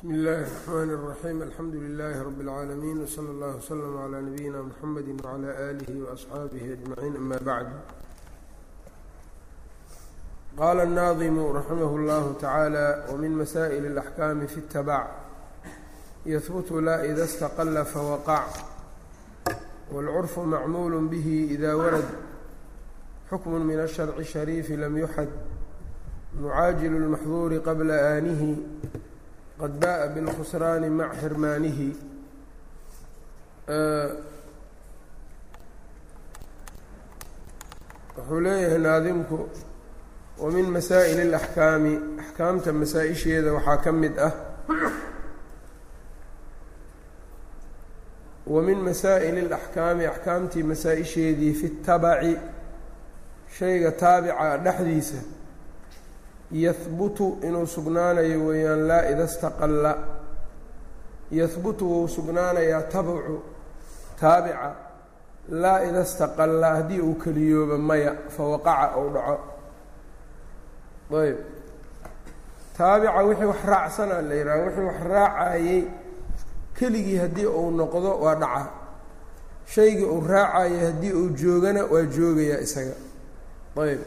bsmi اllahi الرحmn الرaxيim alxamdu لilaahi rab اlcaalamiin wslى اllah wslm عlى nabiyina mxamedi wعlى alihi وaصxaabihi aجmaciin ama bacd qala الnaadimu raximah اllahu taعaalى wmin masaئil الأxkaami fi الtabac yahbutu la ida اstaqla fawaqac wاlcurfu macmuul bih ida warad xukm min الsharci الshariifi lam yuxad mucaajilu اlmaxduuri qabla aanihi qad baءa bاlkhusraani mac xirmaanihi wuxuu leeyahay naadimku wamin masaa'il اlaxkaami axkaamta masaa-isheeda waxaa ka mid ah wamin masaa'il اlaxkaami axkaamtii masaa-isheedii fi اtabaci shayga taabica dhexdiisa yahbutu inuu sugnaanayo weeyaan laa ida staqalla yahbutu wuu sugnaanayaa tabcu taabica. Laa ida staqalla haddii uu keliyooba maya fawaqaca ou dhaco. Ayb. Taabica wixii wax raacsanaa la yidhaha wixii wax raacayey keligii haddii uu noqdo waa dhaca. Shaygii uu raacayay haddii uu joogana waa joogayaa isaga. Ayb.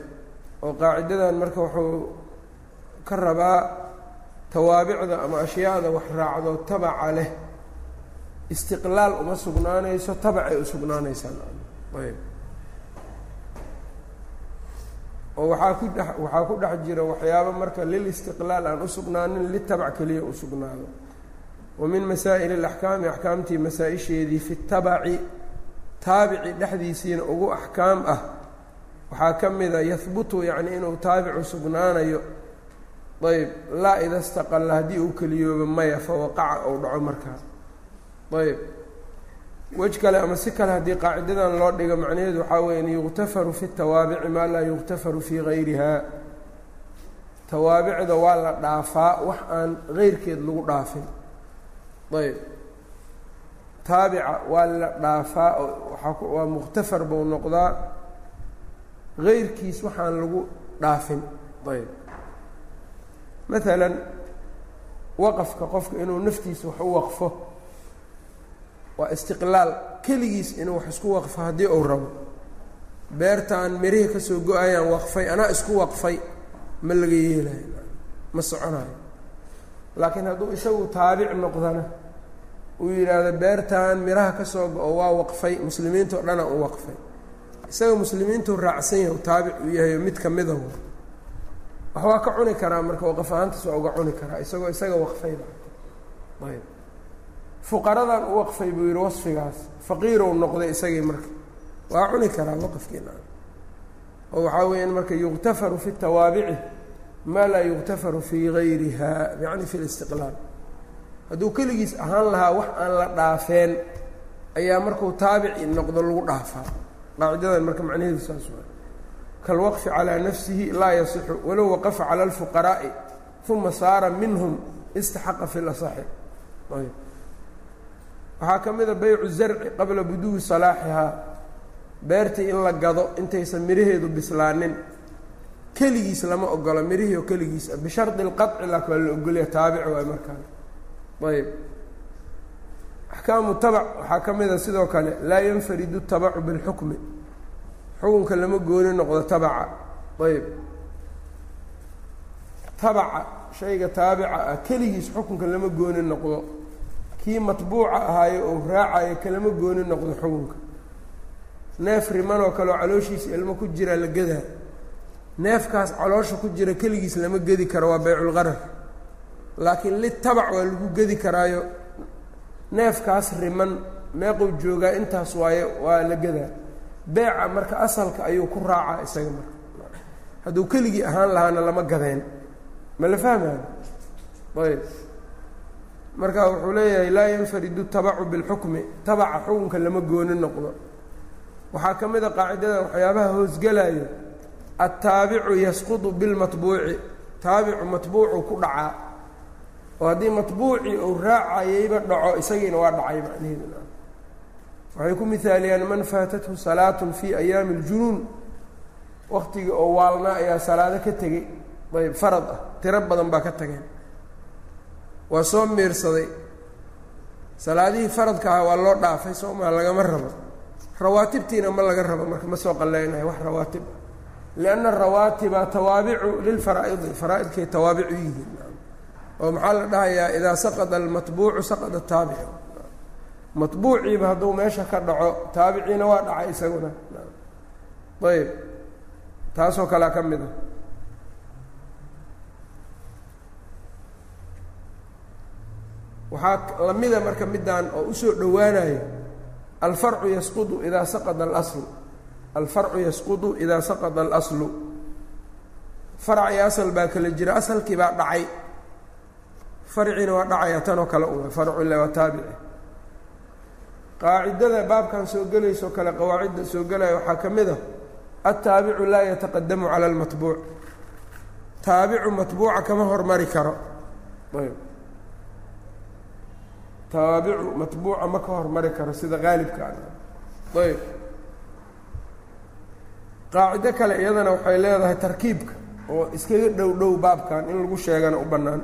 Oo qaacidadan marka wuxuu ka rabaa tawaabicda ama ashyaada wax raacdo tabaca leh istiqlaal uma sugnaanayso tabacay u sugnaanaysaan. Ayb. Oo waxaa ku dhex waxaa ku dhex jira waxyaabo marka lil istiqlaal aan usugnaanin litabac keliya u sugnaado. Wa min masaa'il اlaxkaami axkaamtii masaa-isheedii fi tabaci taabici dhexdiisiina ugu axkaam ah waxaa ka mida yahbutu yacni inuu taabicu sugnaanayo ayb laa ida staqalla haddii uu keliyooba maya fawaqaca ou dhaco markaa. Ayb wej kale ama si kale haddii qaacidadan loo dhigo macnaheedu waxaa weya in yuqtafaru fi tawaabici maa laa yuqtafaru fii gayriha. Tawaabicda waa la dhaafaa wax aan geyrkeed lagu dhaafin. Ayb taabica waa la dhaafaa waa muqhtafar buu noqdaa. Geyrkiis waxaan lagu dhaafin. Ayb maalan waqafka qofka inuu naftiisa wax u waqfo waa istiqlaal keligiis inuu wax isku waqfo haddii uu rabo. Beertaan mirihii ka soo go'ayaan waqfay anaa isku waqfay ma laga yeelayo ma soconayo laakiin hadduu isagu taabic noqdana uu yidhaahdo beertan miraha ka soo go-o waa waqfay muslimiintao dhana u waqfay. Isaga muslimiintuu raacsan yahay u taabic uu yahay mid ka mida wax waa ka cuni karaa marka waqaf ahaantaas waa uga cuni karaa isagoo isaga waqfayba. Ayb. Fuqaradan u waqfay buu yihi wasfigaas faqiirow noqday isagii marka. Waa cuni karaa waqafkiina oo waxaa weeyaan marka yuqtafaru fi tawaabici maa laa yuqtafaru fii gayriha yacni fi listiqlaal. Hadduu keligiis ahaan lahaa wax aan la dhaafeen ayaa markuu taabici noqdo lagu dhaafaa. Qaacidadan marka macnaheedu saas waa kalwaqfi calىa nafsihi laa yasixu walow waqafa calى اlfuqaraa'i uma saara minhum istaxaqa fi lasaxi ayb waxaa ka mida baycu zarci qabla buduwi salaaxihaa beertii in la gado intaysan miraheedu bislaanin keligiis lama ogolo mirihii oo keligiis ah bishardi اlqaطci lak waa la ogolya taabic waay markaan ayb axkaamu tabac waxaa ka mida sidoo kale laa yanfaridu tabacu biاlxukmi xukunka lama gooni noqdo tabaca. Ayb tabaca shayga taabica ah keligiis xukunka lama gooni noqdo. Kii matbuuca ahaayo oo raacayo kalama gooni noqdo xukunka. Neef rimanoo kaleoo calooshiisa ilmo ku jira la gadaa neefkaas caloosha ku jira keligiis lama gedi karo waa bayculqarar laakiin litabac waa lagu gedi karaayo. Neefkaas riman meequu joogaa intaas waayo waa la gadaa beeca marka asalka ayuu ku raacaa isaga marka. Hadduu keligii ahaan lahaana lama gadeen. Ma la fahmayo ayb. Marka wuxuu leeyahay laa yanfaridu tabacu bilxukmi. Tabaca xukunka lama gooni noqdo. Waxaa ka mid a qaacidada waxyaabaha hoosgelayo altaabicu yasqudu bilmatbuuci. Taabicu matbuucu ku dhacaa. Oo haddii matbuucii uu raacayeyba dhaco isagiina waa dhacay macnaheedu waxay ku mihaaliyaan man faatathu salaatun fii ayaami اljunuun waktigii oo waalnaa ayaa salaado ka tegey ayb farad ah. Tiro badan baa ka tageen waa soo miirsaday. Salaadihii faradka ahaa waa loo dhaafay soo lagama rabo. Rawaatibtiina ma laga rabo marka ma soo qaleynayo wax rawaatib. Ah lianna arawaatiba tawaabicu lilfaraa'idi faraa-idkay tawaabic u yihiin oo maxaa la dhahayaa? Idaa saqada almatbuucu saqada taabicu matbuuciiba hadduu meesha ka dhaco taabiciina waa dhacay isaguna. Ayb taasoo kalea ka mid a. Waxaa lamida marka middan oo u soo dhowaanayo alfarcu yasqudu idaa saqada alaslu. Alfarcu yasqudu idaa saqada alaslu. Farac iyo asal baa kala jira. Asalkii baa dhacay. Farciina waa dhacaya tanoo kale uma farcu ila waa taabici qaacidada baabkan soo gelayso kale qawaacidda soo gelaya waxaa ka mid a altaabicu laa yataqadamu cala almatbuuc. Taabicu matbuuca kama hormari karo. Ayb. Taabicu matbuuca ma ka hormari karo sida qaalibka ah. Ayb. Qaacido kale iyadana waxay leedahay tarkiibka oo iskaga dhow dhow baabkan in lagu sheegana u bannaan.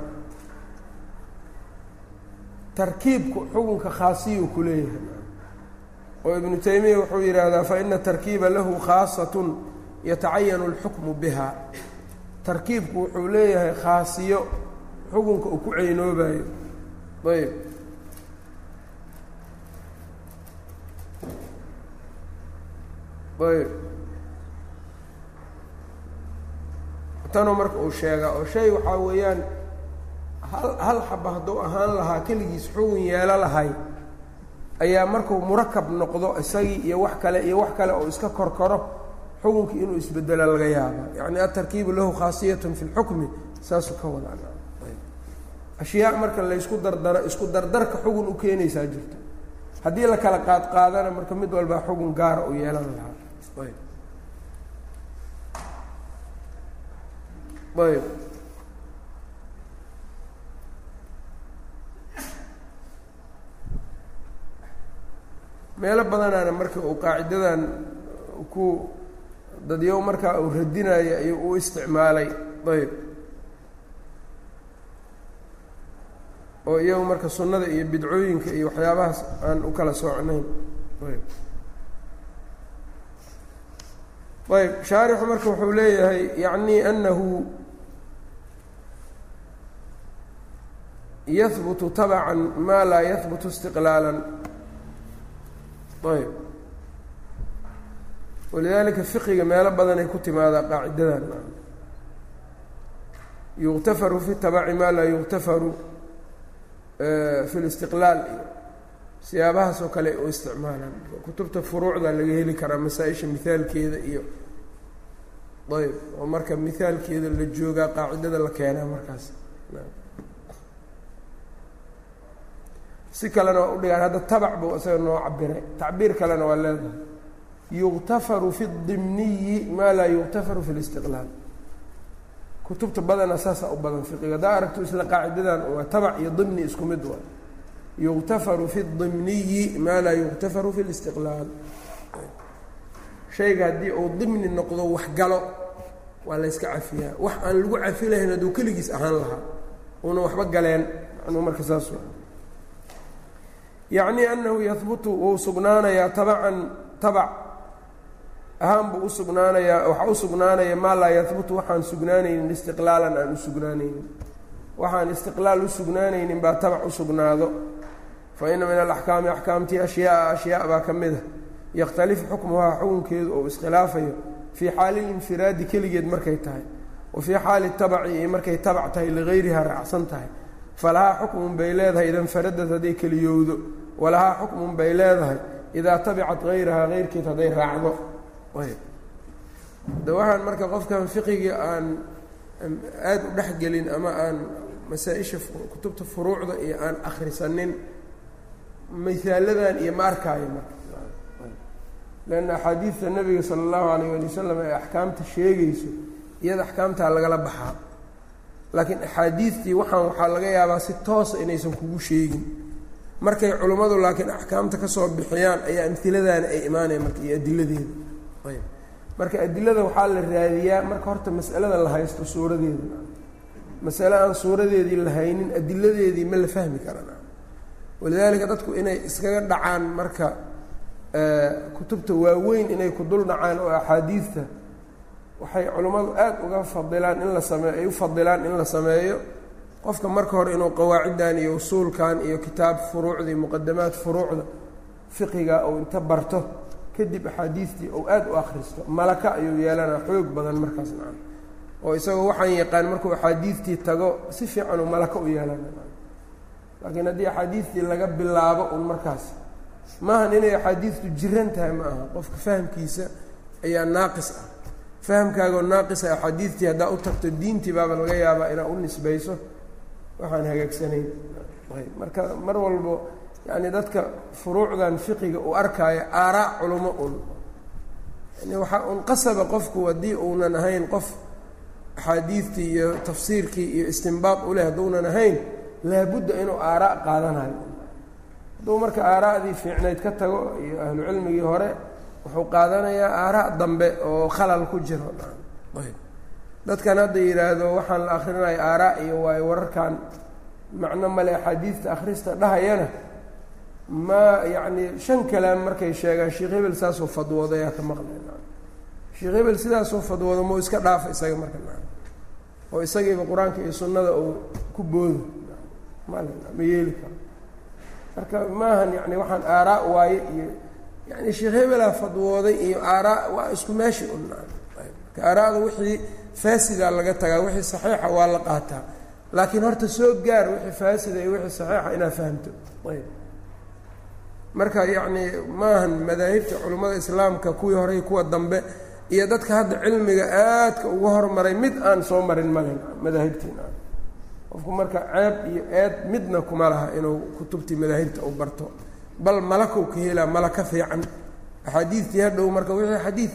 Tarkiibku xukunka khaasiyuu ku leeyahay oo ibnu taymiya wuxuu yidhaahdaa faina tarkiiba lahu khaasatun yatacayanu اlxukmu biha. Tarkiibku wuxuu leeyahay khaasiyo xukunka uu ku ceynoobayo ayb ayb tanoo marka uu sheegaa oo shay waxaa weeyaan hal hal xaba hadduu ahaan lahaa keligiis xugun yeelo lahay ayaa markuu murakab noqdo isagii iyo wax kale iyo wax kale oo iska korkoro xukunkii inuu isbedelo laga yaaba yacni atarkiibu lahu khaasiyatun fi lxukmi saasuu ka wadaa ashyaa marka laysku dardaro isku dardarka xugun u keenaysaa jirto haddii la kala qaad qaadana marka mid walbaa xugun gaara u yeelan lahaa. Ayb meelo badanaana marka uu qaacidadan ku dadyow markaa uu radinayo ayuu u isticmaalay ayb. Oo iyagu marka sunnada iyo bidcooyinka iyo waxyaabahaas aan u kala soocnayn ayb. Ayb shaarixu marka wuxuu leeyahay yacni anahu yahbutu tabcan ma laa yahbutu istiqlaala ayb. Walidaalika fiqiga meelo badanay ku timaadaa qaacidadan yuktafaru fi tabaci maa laa yuktafaru fi listiqlaal iyo siyaabahaas oo kale u isticmaalaan. Kutubta furuucda laga heli karaa masaa-isha mihaalkeeda iyo ayb oo marka mihaalkeeda la joogaa qaacidada la keenaa markaas si kalena waa udhigaan hadda tabac buu isaga noo cabiray tacbiir kalena waa leedahay. Yuktafaru fi dimniyi maa laa yuktafaru fi listiqlaal kutubta badana saasaa u badan fiqiga. Haddaa aragto isla qaacidadan waa tabac iyo dimni isku mid waa. Yuktafaru fi dimniyi maa laa yuktafaru fi listiqlaal shayga haddii uu dimni noqdo wax galo waa la yska cafiyaa. Wax aan lagu cafi lahayn hadduu keligiis ahaan lahaa una waxba galeen. Anuu marka saas yacni anahu yahbutu wuu sugnaanayaa tabacan tabac. Ahaan buu u sugnaanayaa waxaa u sugnaanaya maa laa yahbutu waxaan sugnaanaynin istiqlaalan aan u sugnaanaynin. Waxaan istiqlaal u sugnaanaynin baa tabac u sugnaado. Fa ina min alaxkaami axkaamtii ashyaaa ashyaa baa ka mid a. Yakhtalifu xukmuhaa xukunkeedu ou iskhilaafayo. Fii xaali linfiraadi keligeed markay tahay. Wa fii xaali tabaci markay tabac tahay ligayriha raacsan tahay falahaa xukmun bay leedahay ida nfaradad hadday keliyowdo walahaa xukmun bay leedahay idaa tabicat hayrahaa heyrkeed hadday raacdo de waxaan marka qofkan fiqigii aan aada u dhexgelin ama aan masaa-isha kutubta furuucda iyo aan akhrisanin mihaaladan iyo ma arkaayo marka leanna axaadiidta nabiga sala allahu alayh ali wasalam ee axkaamta sheegayso iyada axkaamtaa lagala baxaa laakiin axaadiidtii waxaan waxaa laga yaabaa si toosa inaysan kugu sheegin. Markay culimmadu laakiin axkaamta ka soo bixiyaan ayaa amiladaana ay imaanaya marka iyo adiladeeda. Ayb marka adilada waxaa la raadiyaa marka horta mas'alada la haysto suuradeeda. Masale aan suuradeedii la haynin adiladeedii ma la fahmi karana. Walidaalika dadku inay iskaga dhacaan marka kutubta waaweyn inay ku dul dhacaan oo axaadiidta waxay culimmadu aad uga fadilaan in la sameeyo ay u fadilaan in la sameeyo. Qofka marka hore inuu qawaaciddan iyo usuulkan iyo kitaab furuucdii muqadamaad furuucda fiqiga uu inta barto kadib axaadiistii uu aad u akhristo malaka ayuu yeelanaa xoog badan markaas maa oo isagoo waxaan yaqaan markuu axaadiistii tago si fiican uu malaka u yeelana laakiin haddii axaadiistii laga bilaabo un markaas maahan inay axaadiistu jiran tahay ma aha. Qofka fahamkiisa ayaa naaqis ah fahamkaagoo naaqisa axaadiistii haddaa u tagto diintii baaba laga yaabaa inaa u nisbayso. Waxaan hagaagsanayn marka mar walbo yacni dadka furuucdan fiqiga uu arkaayo aaraa culamo un. Yani waxaa un qasaba qofku haddii uunan ahayn qof axaadiidtii iyo tafsiirkii iyo istimbaad uleh hadduunan ahayn laabudda inuu aaraa qaadanayo. Hadduu marka aaraa'dii fiicnayd ka tago iyo ahlu cilmigii hore wuxuu qaadanayaa aaraa' dambe oo khalal ku jiro. Dadkan hadda yidhaahdo waxaan la akrinaya aaraa' iyo waayo wararkan. Macno male axaadiidta akhrista dhahayana? Ma yacni shan kalaam markay sheegaan sheekh hebel saasoo fadwooday aa ka maqlay. Sheekh hebel sidaasoo fadwoodo mau iska dhaafa isaga marka oo isagiiba qur'aanka iyo sunnada uu ku boodo. Ma yeeli karo. Marka maahan yani waxaan aaraa waaye iyo yani sheekh hebelaa fadwooday iyo aaraa waa isku meeshi un marka aaraada wixii faasidaa laga tagaa wixii saxiixa waa la qaataa. Laakiin horta soo gaar wixii faasida iyo wixii saxiixa inaad fahamto. Ayb. Marka yacni maahan madaahibta culimmada islaamka kuwii horey kuwa dambe iyo dadka hadda cilmiga aadka uga hormaray mid aan soo marin malin madaahibtiina. Qofku marka ceeb iyo eed midna kuma laha inuu kutubtii madaahibta u barto bal malakow ka helaa malaka fiican. Axaadiidtii hadhow marka wixii xadiid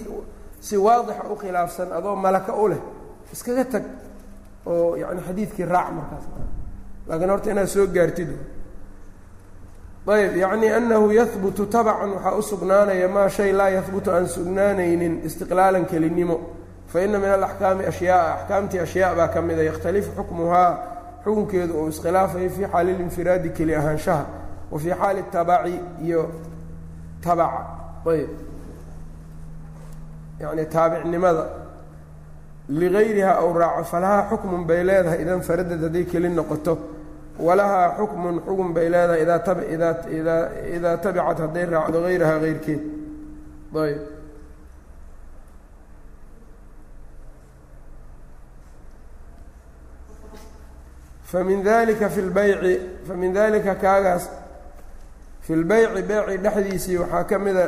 si waadixa u khilaafsan adoo malaka u leh iskaga tag oo yani xadiidkii raac markaas. Laakiin horta inaad soo gaartid. Ayb yacni anahu yahbutu tabcan waxaa u sugnaanaya maa shay laa yahbutu aan sugnaanaynin istiqlaalan kelinimo. Fa ina min alaxkaami ashyaaa axkaamtii ashyaa baa ka mida yakhtalifu xukmuhaa xukunkeedu uu iskhilaafayo fii xaali linfiraadi keli ahaanshaha wa fii xaali tabaci iyo tabaca ayb. Yani taabicnimada. Ligayriha aw raaco falahaa xukmun bay leedahay idan faradad hadday keli noqoto. Walahaa xukmun xugun bay leedahay idaa tab idaa idaa idaa tabicat hadday raacdo hayrahaa heyrkeed ayb. Famin dalika fi lbayci famin dalika kaagaas fi lbayci beeci dhexdiisii waxaa ka mida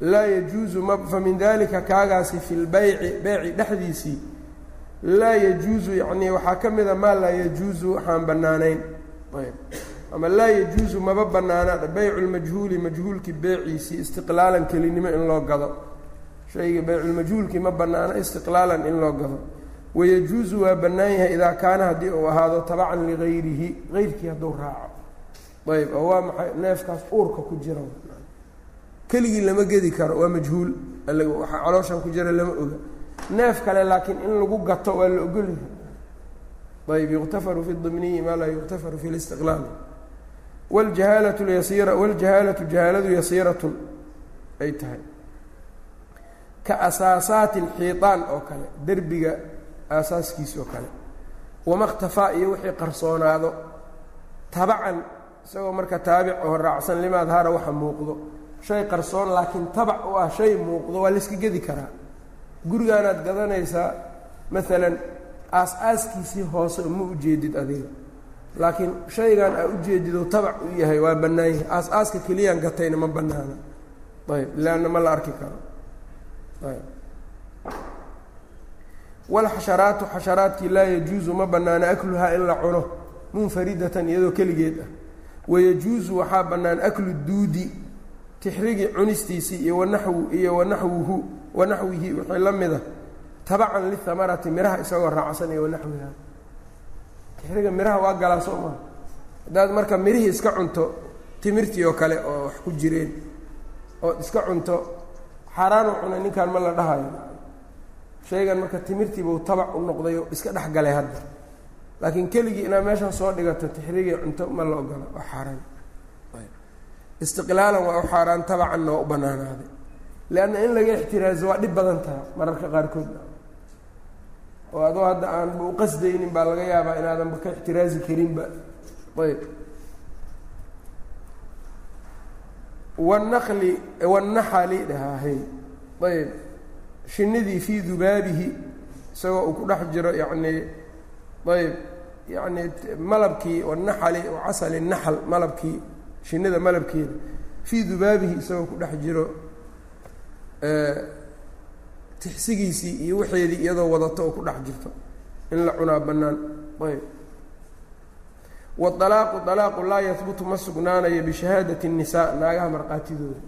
laa yajuusu ma famin dalika kaagaasi fi lbayci beeci dhexdiisii laa yajuusu yacnii waxaa ka mida maa laa yajuusu waxaan bannaanayn ayb ama laa yajuusu maba bannaana baycu lmajhuuli majhuulkii beeciisii istiqlaalan kelinimo in loo gado shayga bayculmajhuulkii ma bannaana istiqlaalan in loo gado wayajuusu waa bannaan yahay idaa kaana haddii uu ahaado tabacan ligayrihi heyrkii hadduu raaco ayb oo waa maxay neefkaas uurka ku jira keligii lama gedi karo waa majhuul waxa calooshan ku jira lama oga neef kale laakiin in lagu gato waa la ogolyahay ayb yuqtafaru fi dimniyi maa laa yuqtafaru fi listiqlaal wاljahaalatu lyasiira wاljahaalatu jahaaladu yasiiratun ay tahay ka asaasaati اlxiiطaan oo kale derbiga aasaaskiis oo kale wama اktafaa iyo wixii qarsoonaado tabacan isagoo marka taabic oo raacsan lima adhara waxa muuqdo? Shay qarsoon laakiin tabac u ah shay muuqdo waa layska gedi karaa. Gurigaanaad gadanaysaa maalan aas-aaskiisii hoose ma ujeedid adiga. Laakiin shaygan aa ujeedidoo tabac u yahay waa bannaan yahay. Aas-aaska keliyaan gatayna ma bannaana. Ayb leanna ma la arki karo. Ayb. Walxasharaatu xasharaadkii laa yajuusu ma bannaana akluhaa in la cuno munfaridatan iyadoo keligeed ah wayajuusu waxaa bannaan aklu duudi tixrigii cunistiisii iyo wanaxwu iyo wanaxwuhu wanaxwihi wixii la mida tabacan lihamarati miraha isagoo raacsan iyo wanaxwiha tixriga miraha waa galaa soo maha haddaad marka mirihii iska cunto timirtii oo kale oo wax ku jireen ood iska cunto xaaraanu cunay ninkan ma la dhahayo shaygan marka timirtiibuu tabac u noqday oo iska dhex galay hadda laakiin keligii inaad meeshan soo dhigato tixriigii cunto ma la ogola waa xaaraan. Istiqlaalan waa u xaaraan tabacanna waa u banaanaaday. Leanna in laga ixtiraazo waa dhib badan taha mararka qaarkood. Oo adoo hadda aanba u qasdaynin baa laga yaabaa inaadanba ka ixtiraazi karinba ayb. Wanaqli wanaxali dhahahay ayb. Shinidii fii dubaabihi isagoo uu ku dhex jiro yacnii ayb yacni malabkii wanaxali wacasali naxal malabkii shinida malabkeeda fii dubaabihi isagoo ku dhex jiro tixsigiisii iyo waxeedii iyadoo wadato oo ku dhex jirto. In la cunaa bannaan. Ayb. Waalaaqu alaaqu laa yahbutu ma sugnaanayo bishahaadati الnisaa naagaha markhaatidooda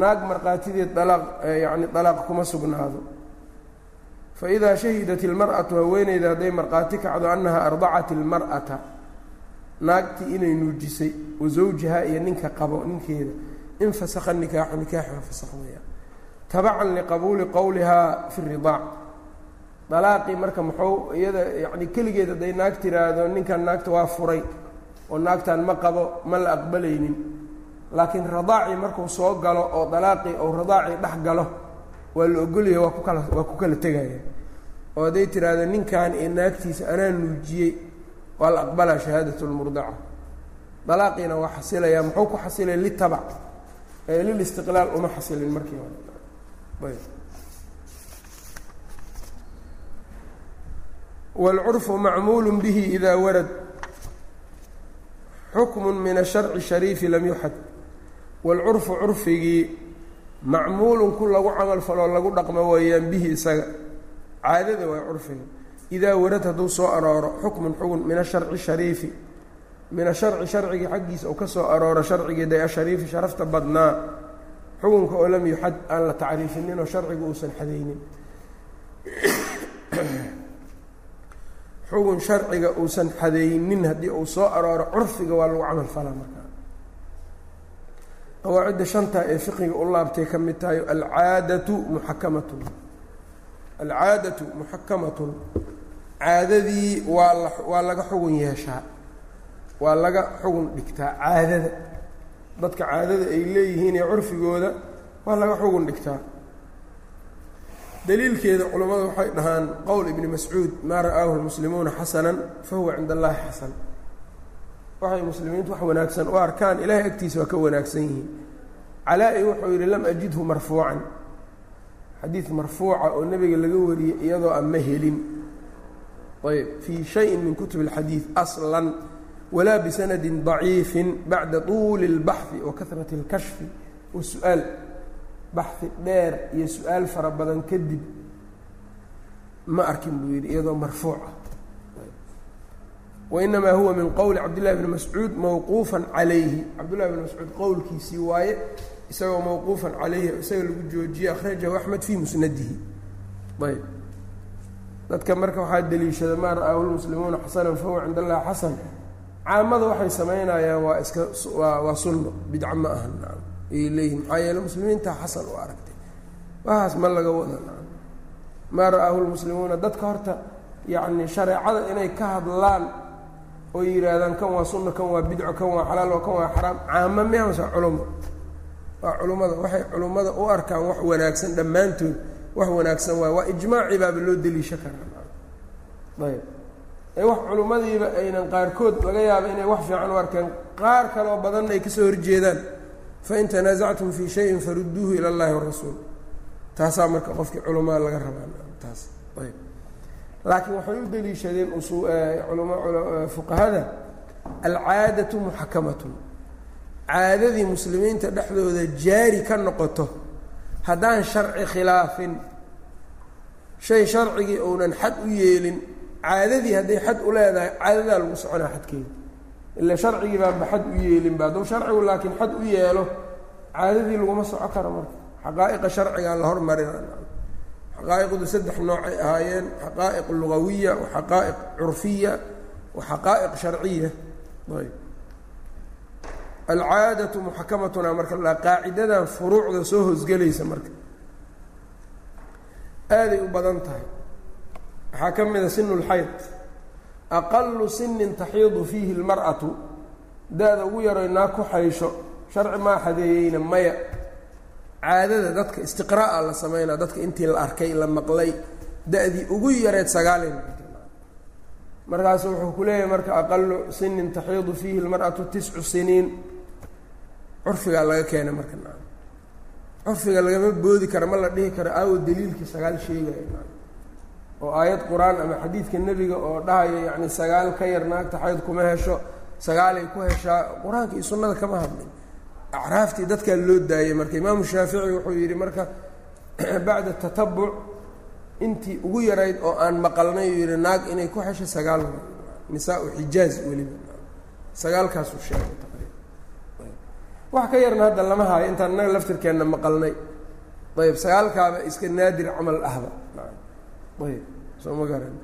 naag markhaatideed alaaq yani alaaq kuma sugnaado faidaa shahidat ilmar'atu haweeneyda hadday markhaati kacdo annaha ardacat ilmar'ata naagtii inay nuujisay wa zawjaha iyo ninka qabo ninkeeda infasakha nikaaxu nikaaxu ha fasakhmaya tabacan liqabuuli qowlihaa fi ridaac dalaaqii marka muxuu iyada yacni keligeed hadday naag tiraahdo ninkan naagta waa furay oo naagtan ma qabo ma la aqbalaynin laakiin radaacii markuu soo galo oo dalaaqii ou radaacii dhex galo waa la ogolaya waa ku kala waa ku kala tegaya oo hadday tiraahdo ninkan iyo naagtiisa anaa nuujiyey waa la aqbalaa shahaadat lmurdaca dalaaqiina waa xasilayaa muxuu ku xasilay litabac ee lilistiqlaal uma xasilin markii hore. Wاlcurfu macmuul bihi ida warad. Xukmu min asharci shariifi lam yuxad. Wاlcurfu curfigii macmuulun ku lagu camal faloo lagu dhaqmo weeyaan bihi isaga. Caadada waa curfiga idaa warad hadduu soo arooro xukmun xugun min asharci shariifi. Min asharci sharcigii xaggiisa uu ka soo arooro sharcigii day ashariifi sharafta badnaa. Xukunka oo lam yuxad aan la tacriifinin oo sharcigu uusan xadaynin. Xugun sharciga uusan xadaynin haddii uu soo arooro curfiga waa lagu camal falaa markaa qawaacidda shanta ee fiqiga u laabtay ka mid tahay alcaadatu muxakamatun. Alcaadatu muxakamatun. Caadadii waa la waa laga xugun yeeshaa. Waa laga xugun dhigtaa caadada. Dadka caadada ay leeyihiin ee curfigooda waa laga xugun dhigtaa. Daliilkeeda culammadu waxay dhahaan qowl ibni mascuud maa ra'aahu lmuslimuuna xasanan fa huwa cinda allaahi xasan waxay muslimiintu wax wanaagsan u arkaan ilaahay agtiisa waa ka wanaagsan yihiin calaa-i wuxuu yidhi lam ajidhu marfuucan xadiid marfuuca oo nebiga laga wariyey iyadoo aan ma helin ayb fii shayin min kutub اlxadiid aslan walaa bisanadin daciifin bacda tuuli اlbaxhi wa kahrati اlkashfi wasu-aal baxi dheer iyo su-aal fara badan kadib ma arkin buu yidhi iyadoo marfuuca wainamaa huwa min qowli cabdillahi bni mascuud mawquufan calayhi cabdullahi bni mascuud qowlkiisii waaye isagoo mawquufan calayhi isaga lagu joojiyey akhrajahu axmed fii musnadihi ayb dadka marka waxaa deliishada maa ra'aahu lmuslimuuna xasanan fahuwa cind allahi xasan caamada waxay samaynayaan waa iska waa sunno bidca ma aha nacam ayay leeyihiin maxaa yeele muslimiinta xasan u aragtay waxaas ma laga wada nacam maa ra'aahu lmuslimuuna dadka horta yacni shareecada inay ka hadlaan oo yidhaahdaan kan waa sunno kan waa bidco kan waa xalaal oo kan waa xaraam caamo miya mase culummo. Waa culummada waxay culummada u arkaan wax wanaagsan dhammaantood. Wax wanaagsan waay waa ijmaaci baaba loo deliisha karaa. Ayb. Ee wax culimmadiiba aynan qaarkood laga yaaba inay wax fiican u arkeen qaar kaloo badanna ay ka soo horjeedaan. Fain tanaasactum fii shayin farudduuhu ila اllahi warasuul taasaa marka qofkii culammada laga rabaa. Taas. Ayb laakiin waxay u deliishadeen fuqahada alcaadatu muxakamatun. Caadadii muslimiinta dhexdooda jaari ka noqoto haddaan sharci khilaafin shay sharcigii uunan xad u yeelin caadadii hadday xad u leedahay caadadaa lagu soconaa xadkeeda. Ila sharcigii baanba xad u yeelinba hadduu sharcigu laakiin xad u yeelo caadadii laguma soco karo marka. Xaqaa'iqa sharcigaa la hormarina xaqaa'iqdu saddex noocay ahaayeen xaqaa'iq lugawiya wa xaqaa'iq curfiya wa xaqaa'iq sharciya. Ayb. Alcaadatu muxakamatuna marka la qaacidadan furuucda soo hoosgelaysa marka. Aaday u badan tahay. Waxaa ka mid a sinulxayd aqalu sinin taxiidu fiihi lmar'atu da-da ugu yaroy naa ku xaysho sharci maa xadeeyeyna maya caadada dadka istiqraa'a la sameynaa dadka intii la arkay la maqlay da-dii ugu yareed noqotay markaasu wuxuu ku leeyahay marka aqalu sinin taxiidu fiihi lmar'atu tiscu siniin. Curfigaa laga keenay marka na curfiga lagama boodi karo ma la dhihi karo aawo daliilkii sagaal sheegaya oo aayad qur'aan ama xadiidka nebiga oo dhahayo yacni sagaal ka yar naagta xayd kuma hesho sagaalay ku heshaa qur'aanka iyo sunnada kama hadlin acraaftii dadkaa loo daayey marka imaamu shaafici wuxuu yidhi marka bacda tatabuc intii ugu yarayd oo aan maqalnay uu yidhi naag inay ku hesho sagaal nisaa-u xijaaz weliba. Sagaalkaasuu sheegay taqriiban wax ka yarna hadda lama haayo intaan innaga laftirkeenna maqalnay. Ayb sagaalkaaba iska naadir camal ahba. Ayb soo ma garan.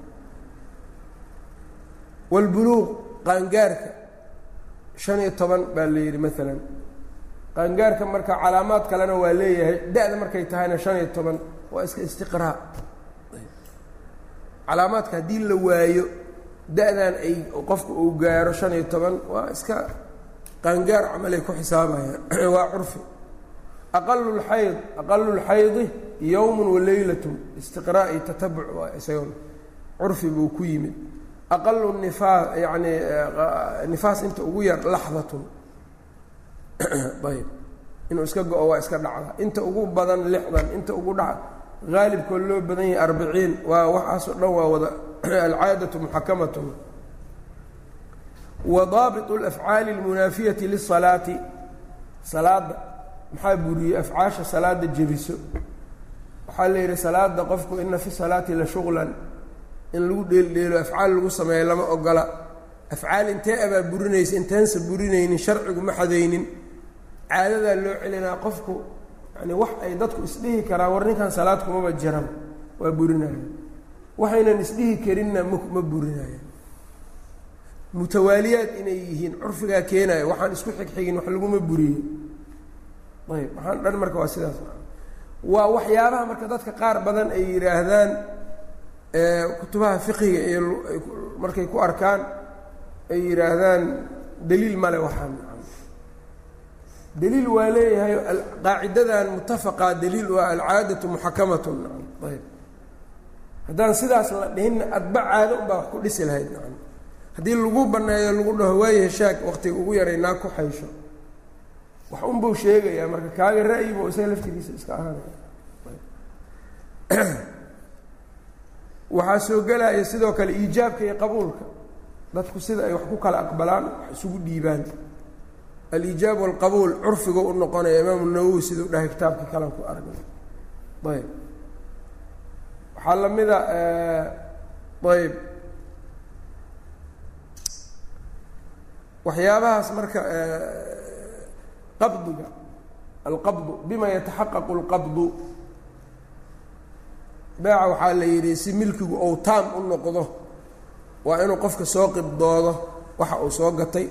Wاlbuluuq qaangaarka شhan iyo toban baa la yidhi maalan qaangaarka marka calaamaad kalena waa leeyahay da-da markay tahayna shan iyo toban waa iska istiqraa calaamaadka haddii la waayo da-dan ay qofku uu gaaro shan iyo toban waa iska qaangaar camal ay ku xisaabayaan waa curfi. Aqalu lxayd aqalu lxaydi yowmu walaylatun istiqraa iyo tatabuc waa isaguna curfi buu ku yimid. Aqalu nifaas yacni eh, nifaas inta ugu yar laxdatun. ayb inuu iska go-o waa iska dhacda inta ugu badan lixdan inta ugu dha haalibkoo loo badan yahay arbiciin waa waxaasoo dhan waa wada alcaadatu muxakamatun wa daabit اlafcaali اlmunaafiyati lisalaati salaada maxaa buriyey afcaasha salaada jebiso. Waxaa la yidhi salaada qofku ina fi salaati la shuqlan. In lagu dheeldheelo afcaal lagu sameeyo lama ogola. Afcaal intee abaa burinaysa inteensa burinaynin sharcigu ma xadaynin caadadaa loo celinaa qofku yani wax ay dadku isdhihi karaan war ninkan salaad kumaba jiran waa burinaya waxaynan isdhihi karinna ma ma burinaya mutawaaliyaad inay yihiin curfigaa keenaya waxaan isku xigxigin wax laguma buriyo ayb waxaan dhan marka waa sidaas. Waa waxyaabaha marka dadka qaar badan ay yidhaahdaan kutubaha fiqiga iyo markay ku arkaan ay yidhaahdaan daliil male waxaan daliil waa leeyahay qaacidadan mutafaqa daliil waa alcaadatu muxakamatun ayb haddaan sidaas la dhihinna adba caado unbaa wax ku dhisi lahayd nacam haddii lagu banneeyo lagu dhaho waayo heshaag waqtiga ugu yaray naag ku xaysho wax unbuu sheegayaa marka kaaga ra'yibu isaga laftigiisa iska ahaanaya waxaa soo gelaya sidoo kale iijaabka iyo qabuulka dadku sida ay wax ku kala aqbalaan wax isugu dhiibaan aliijaab walqabuul curfiga u noqonaya imaamu nawowi siduu dhahay kitaabkii kalan ku argay ayb waxaa la mida ayb waxyaabahaas marka qabdiga alqabdu bima yataxaqaqu اlqabdu beeca waxaa la yidhi si milkigu ou taam u noqdo waa inuu qofka soo qibdoodo waxa uu soo gatay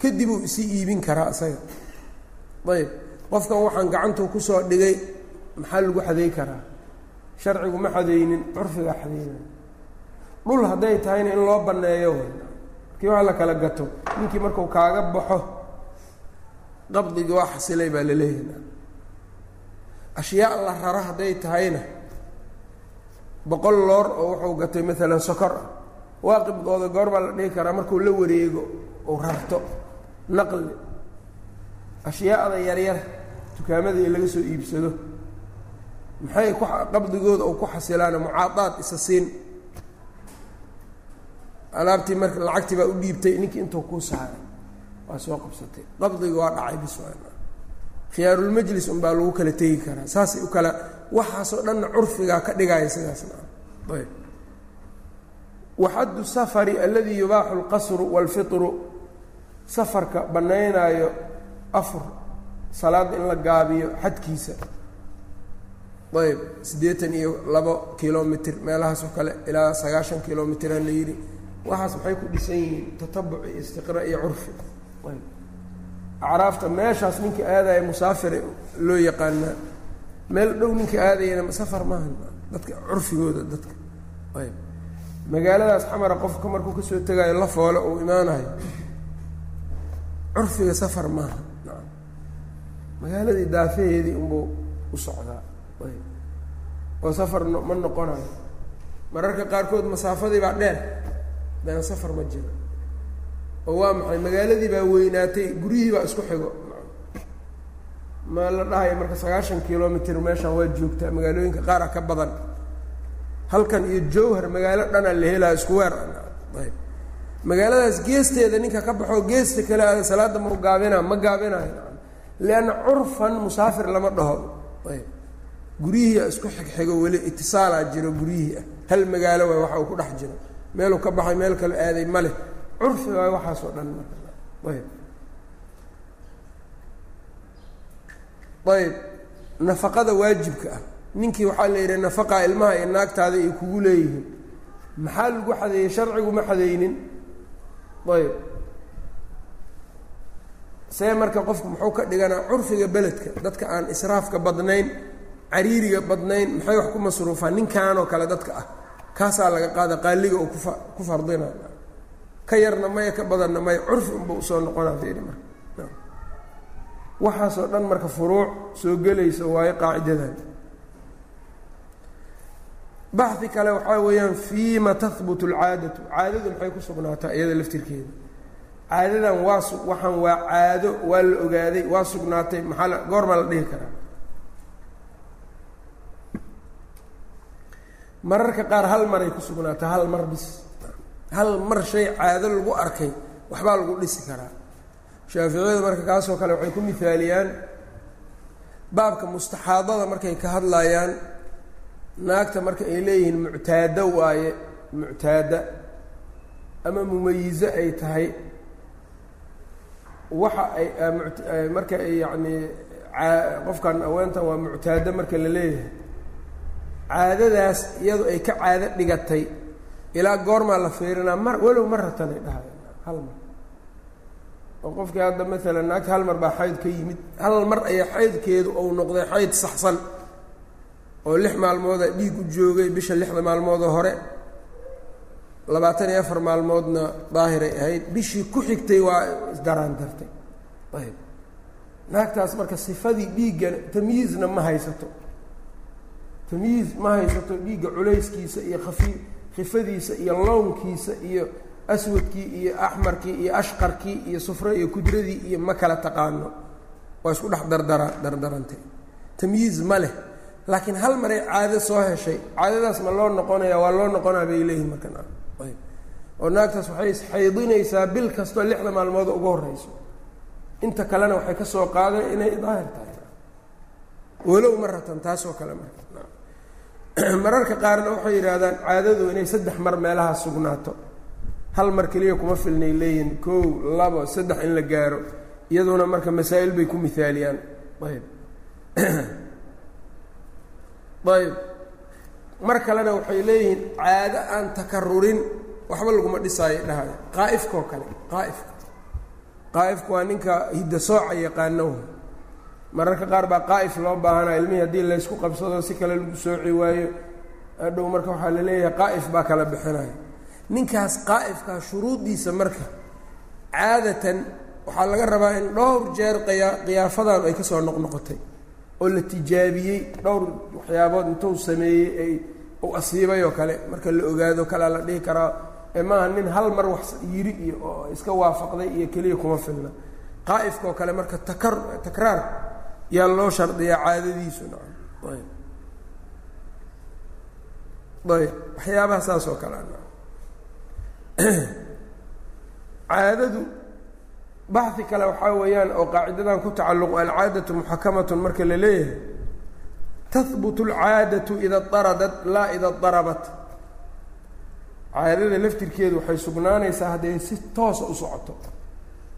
kadib uu isi iibin karaa isaga. Ayb qofkan waxaan gacantuu ku soo dhigay maxaa lagu xaday karaa? Sharcigu ma xadaynin curfigaa xadaynaya dhul hadday tahayna in loo banneeyo markii wax la kala gato ninkii marku kaaga baxo qabdigii waa xasilay baa la leeyahay ashyaa la raro hadday tahayna boqol loor oo wuxuu gatay maalan sokor. Ah goor baa la dhihi karaa markuu la wareego uu rarto naqli. Ashyaada yaryar dukaamadii laga soo iibsado. Maxay ku qabdigooda uu ku xasilaana mucaadaad isa siin. Alaabtii marka lacagtii baa u dhiibtay ninkii intuu kuu saaray waa soo qabsatay. Qabdiga waa dhacay bis khiyaarulmajlis unbaa lagu kala tegi karaa. Saasay u kala waxaasoo dhanna curfigaa ka dhigaya sidaasna ayb. Waxaddu safari aladii yubaaxu alqasru waalfitru safarka bannaynaayo afur salaadda in la gaabiyo xadkiisa. Ayb siddeetan iyo labo kilomitr meelahaasoo kale ilaa sagaashan kilomitraa la yidhi. Waxaas maxay ku dhisan yihiin tatabuc iyo istiqraa iyo curfi ayb. Acraafta meeshaas ninka aadaya musaafire loo yaqaanaa. Meel dhow ninka aadayana safar maaha dadka curfigooda dadka. Ayb. Magaaladaas xamara qofka markuu ka soo tegaayo la foole uu imaanayo curfiga safar maaha. Magaaladii daafaheedii unbuu u socdaa. Oo safar ma noqonayo. Mararka qaarkood masaafadii baa dheer. Dana safar ma jiro. Oo waa maxay? Magaaladii baa weynaatay guryihii baa isku xigo. Ma la dhahayo marka sagaashan kilomitr meeshaan waa joogtaa? Magaalooyinka qaar ah ka badan. Halkan iyo jowhar magaalo dhanaa la helaa isku weer ayb magaaladaas geesteeda ninka ka baxoo geesta kale aada salaada mau gaabina ma gaabinayo lianna curfan musaafir lama dhaho. Guryihii isku xigxigo weli itisaalaa jiro guryihii ah hal magaalo waay waxa uu ku dhex jiro. Meeluu ka baxay meel kale aaday ma leh. Curfi waay waxaasoo dhan ayb. Nafaqada waajibka ah. Ninkii waxaa la yidhi nafaqaa ilmaha iyo naagtaada ay kugu leeyihiin. Maxaa lagu xadeeyey? Sharcigu ma xadeynin ayb. See marka qofku muxuu ka dhiganaa curfiga beledka. Dadka aan israafka badnayn cariiriga badnayn maxay wax ku masruufaan? Ninkanoo kale dadka ah. Kaasaa laga qaada qaaliga oo kufa ku fardina ka yarna maya ka badanna maya. Curfi unba u soo noqonaa fiiri marka. Waxaasoo dhan marka furuuc soo gelaysa waayo qaacidadan baxi kale waxaa weeyaan fiima tahbut alcaadatu caadadu maxay ku sugnaataa iyada laftirkeeda? Caadadan waa su waxaan waa caado waa la ogaaday waa sugnaatay maxaa la goormaa la dhihi karaa? Mararka qaar hal maray ku sugnaataa hal mar bis. Hal mar shay caado lagu arkay waxbaa lagu dhisi karaa. Shaaficiyadu marka kaasoo kale waxay ku mihaaliyaan baabka mustaxaadada markay ka hadlayaan naagta marka ay leeyihiin muctaado waaye muctaada ama mumayizo ay tahay waxa ay marka ay yacnii qofkan aweentan waa muctaado marka la leeyahay. Caadadaas iyadu ay ka caado dhigatay ilaa goormaa la fiirinaa mar walow maratan ay dhahay hal mar. Oo qofkii hadda maalan naagta hal mar baa xayd ka yimid hal mar ayaa xaydkeedu ou noqday xayd saxsan oo lix maalmooda dhiig u joogay bisha lixda maalmoodoo hore. Labaatan iyo afar maalmoodna daahiray ahayd. Bishii ku xigtay waa isdaraan dartay. Ayb. Naagtaas marka sifadii dhiiggan tamyiizna ma haysato. Tamyiiz ma haysato dhiigga culayskiisa iyo kafi khifadiisa iyo lownkiisa iyo aswadkii iyo axmarkii iyo ashqarkii iyo sufre iyo kudradii iyo ma kala taqaano. Waa isku dhex dardara dardarantay tamyiiz ma leh laakiin hal maray caado soo heshay caadadaas ma loo noqonaya waa loo noqonaa bay leeyihiin markan oo naagtaas waxay isxaydinaysaa bil kastoo lixda maalmood ugu horeyso inta kalena waxay ka soo qaadeen inay daahir tahay. Walow maratan taasoo kale marka mararka qaarna waxay yidhaahdaan caadadu inay saddex mar meelaha sugnaato. Hal mar keliya kuma filnay leeyihiin kow labo saddex in la gaaro iyaduna marka masaa'il bay ku mihaaliyaan ayb ayb. Mar kalena waxay leeyihiin caado aan takarurin waxba laguma dhisaayo dhahayo qaa'ifkaoo kale qaa'ifka qaa'ifka waa ninka hidda sooca yaqaano. Mararka qaar baa qaa'if loo baahanaa ilmihii haddii laysku qabsado si kale lagu sooci waayo. Hadhow marka waxaa la leeyahay qaa'if baa kala bixinaya. Ninkaas qaa'ifkaa shuruuddiisa marka caadatan waxaa laga rabaa in dhowr jeer qyaa qiyaafadan ay ka soo noqnoqotay oo la tijaabiyey dhowr waxyaabood intuu sameeyey ay u asiibay oo kale. Marka la ogaado kalea la dhihi karaa ee maaha nin hal mar wax yiri iyo oo iska waafaqday iyo keliya kuma filna. Qaa'ifka oo kale marka takar takraar yaa loo shardiyaa caadadiisu nacam. Ayb. Ayb. Waxyaabaha saas oo kale caadadu baxi kale waxaa weeyaan oo qaacidadan ku tacalluqo alcaadatu muxakamatun marka la leeyahay tahbutu alcaadatu ida daradat laa ida darabat. Caadada laftirkeedu waxay sugnaanaysaa hadday si toosa u socoto.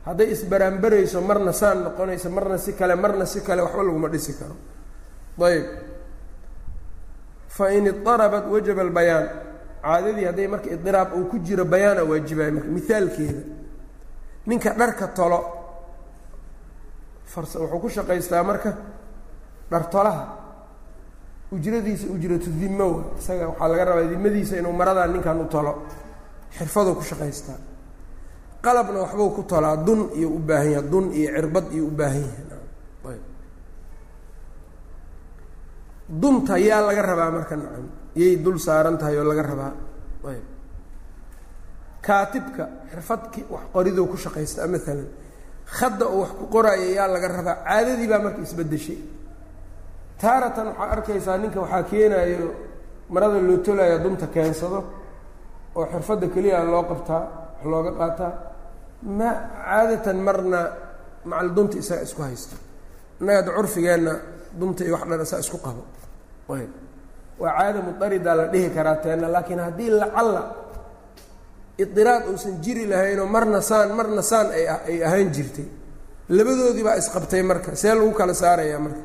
Hadday isbaraanbarayso marna saan noqonayso marna si kale marna si kale waxba laguma dhisi karo. Ayb fa in idarabat wajaba albayaan. Caadadii hadday marka idiraab uu ku jiro bayaana waajibaya marka mihaalkeeda ninka dharka tolo. Fars wuxuu ku shaqaystaa marka dhartolaha ujradiisa ujratu dimo wa isaga waxaa laga rabaa dimadiisa inuu maradaa ninkan u tolo. Xirfaduu ku shaqaystaa. Qalabna waxbuu ku tolaa dun iyo u baahan yahay dun iyo cirbad iyo u baahan yahay. Dunta yaa laga rabaa marka nacam. Yay dul saaran tahay oo laga rabaa. Ayb kaatibka xirfadki wax qoridoo ku shaqaystaa maalan khadda oo wax ku qoraayo yaa laga rabaa caadadii baa marka isbeddeshay. Taaratan waxaa arkaysaa ninka waxaa keenaayo marada loo tolaya dunta keensado oo xirfadda keliya loo qabtaa wax looga qaataa ma caadatan marna macal dunta isaga isku haysto. Innaga adda curfigeenna dunta iyo wax dhan isaa isku qabo. Waa caada mudarida la dhihi karaa teena laakiin haddii lacalla idiraad uusan jiri lahaynoo marna saan marna saan ay ay ahaan jirtay. Labadoodii baa isqabtay marka see lagu kala saarayaa marka.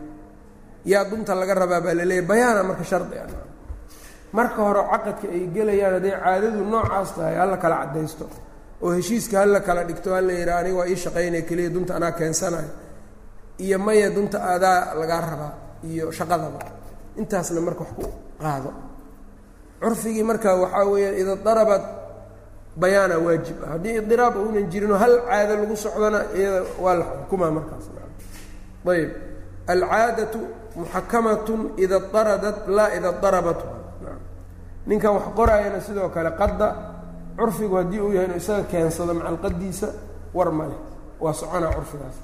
Yaa dunta laga rabaa baa la leeyahy bayaana marka shardi ah. Marka hore caqadka ay gelayaan hadday caadadu noocaas tahay hala kala caddaysto. Oo heshiiska hala kala dhigto hala yidhaha aniga waa ii shaqaynaya keliya dunta anaa keensanayo iyo maya dunta adaa lagaa rabaa iyo shaqadaba. Intaasna marka wax ku qaado. Curfigii marka waxaa weeyaan ida darabat bayaana waajib. Ah haddii idiraab uunan jirinoo hal caado lagu socdona iyada waa la xukumaa markaas. Ayb alcaadatu muxakamatun ida daradat laa ida darabat. Ninkan wax qoraayana sidoo kale qadda curfigu haddii uu yahay inuu isaga keensado macalqadiisa war ma leh. Waa soconaa curfigaas.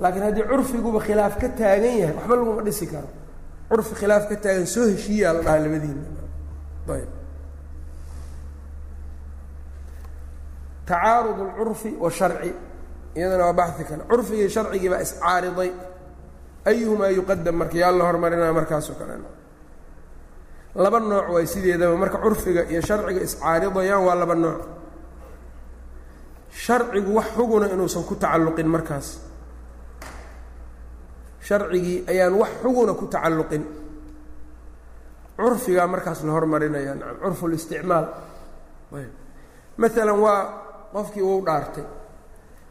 Laakiin haddii curfiguba khilaaf ka taagan yahay waxba laguma dhisi karo. Curfi khilaaf ka taagan soo heshiiyaa la dhahaa labadiina ayb tacaarud اlcurfi washarci iyadana waa baxi kale curfigii sharcigii baa iscaariday. ayuhumaa yuqadam marka yaa la hormarinaa markaasoo kale. laba nooc waay sideedaba. marka curfiga iyo sharciga iscaaridayaan waa laba nooc sharcigu wax xuguna inuusan ku tacalluqin markaas. sharcigii ayaan wax xuguna ku tacalluqin curfigaa markaas la hormarinaya nacam curfu listicmaal maalan waa qofkii wuu dhaartay.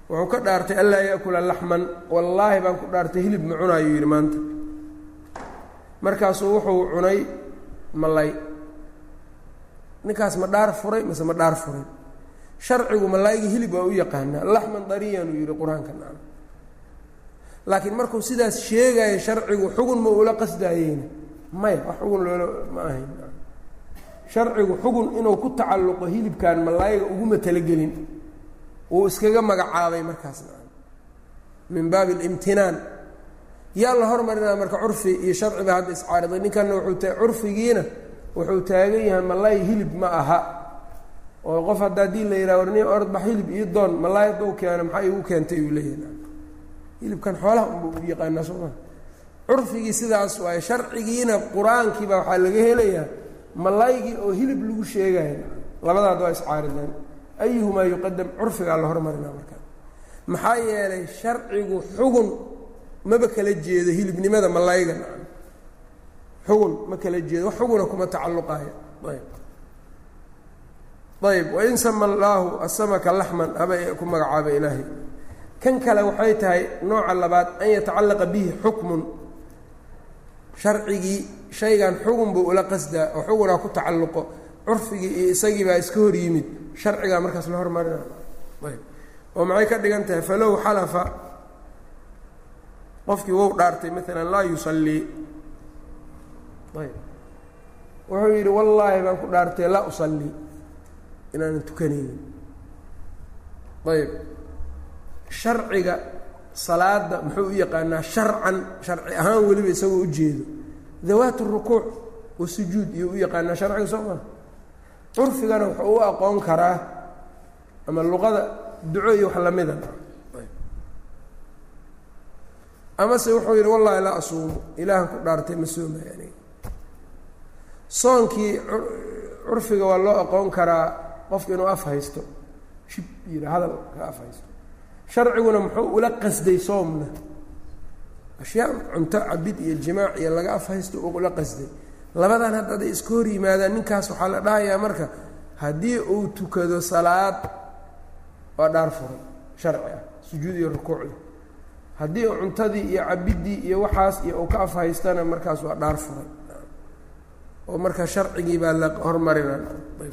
Wuxuu ka dhaartay anlaa yaakula laxman. Wallaahi baan ku dhaartay hilib ma cunaayuu yidhi maanta. Markaasuu wuxuu cunay malay ninkaas ma dhaar furay mase ma dhaar furay sharcigu malaayga hilib waa u yaqaanaa. Laxman dariyan uu yidhi qur'aanka nacam laakiin markuu sidaas sheegayo sharcigu xugun ma ula qasdaayeyna? Maya wax xugun loola ma ahayn sharcigu xugun inuu ku tacalluqo hilibkan malaayiga uguma talagelin uu iskaga magacaabay markaas min baabi alimtinaan. Yaa la hormarinaa marka curfi iyo sharci ba hadda iscaariday ninkanna wuxuu ta curfigiina wuxuu taagan yahay malaay hilib ma aha. Oo qof hadda haddii la yidhaha warni ordba hilib iyo doon malaay hadduu keeno maxaa igu keentay uu leeyahay hilibkan xoolaha unba u yaqaanaa soo maa curfigii sidaas waaye sharcigiina qur'aankiiba waxaa laga helayaa malaaygii oo hilib lagu sheegayo labadaad waa iscaarideen ayuhumaa yuqadam curfigaa la hormarinaa markaa maxaa yeelay sharcigu xugun maba kala jeedo hilibnimada malayga xugun ma kala jeedo wax xuguna kuma tacalluqaayo. Ayb. Ayb. Wain sama allaahu asamaka laxman haba ku magacaaba ilaahay. Kan kale waxay tahay nooca labaad an yatacallaqa bihi xukmun. Sharcigii shaygan xugun buu ula qasdaa oo xugunaa ku tacalluqo. Curfigii iyo isagii baa iska hor yimid. Sharcigaa markaas la hormarina. Ayb. Oo maxay ka dhigan tahay? Falow xalafa. Qofkii wou dhaartay maalan laa yusallii ayb. Wuxuu yidhi wallaahi baan ku dhaartay laa usallii inaanan tukanaynin. Ayb. Sharciga salaada muxuu u yaqaanaa sharcan sharci ahaan weliba isagoo ujeedo dawaat rukuuc wasujuud iyo u yaqaanaa sharciga soo maa curfigana wuxuu u aqoon karaa ama luqada duco iyo wax lamida amase wuxuu yidhi wallahi laa asuumu ilaahan ku dhaartay ma soomaya aniga. Soonkii curfiga waa loo aqoon karaa qofka inuu af haysto. Shib yidhi hadal ka af haysto. Sharciguna muxuu ula qasday soomna ashyaa cunto cabid iyo jimaac iyo laga af haysto uu ula qasday. Labadan hadda hadday iska hor yimaadaan ninkaas waxaa la dhahayaa marka haddii uu tukado salaad waa dhaar furay sharci ah sujuud iyo rukuucda haddii uu cuntadii iyo cabiddii iyo waxaas iyo uu ka af haystana markaas waa dhaar furay. Oo marka sharcigii baa la hormarina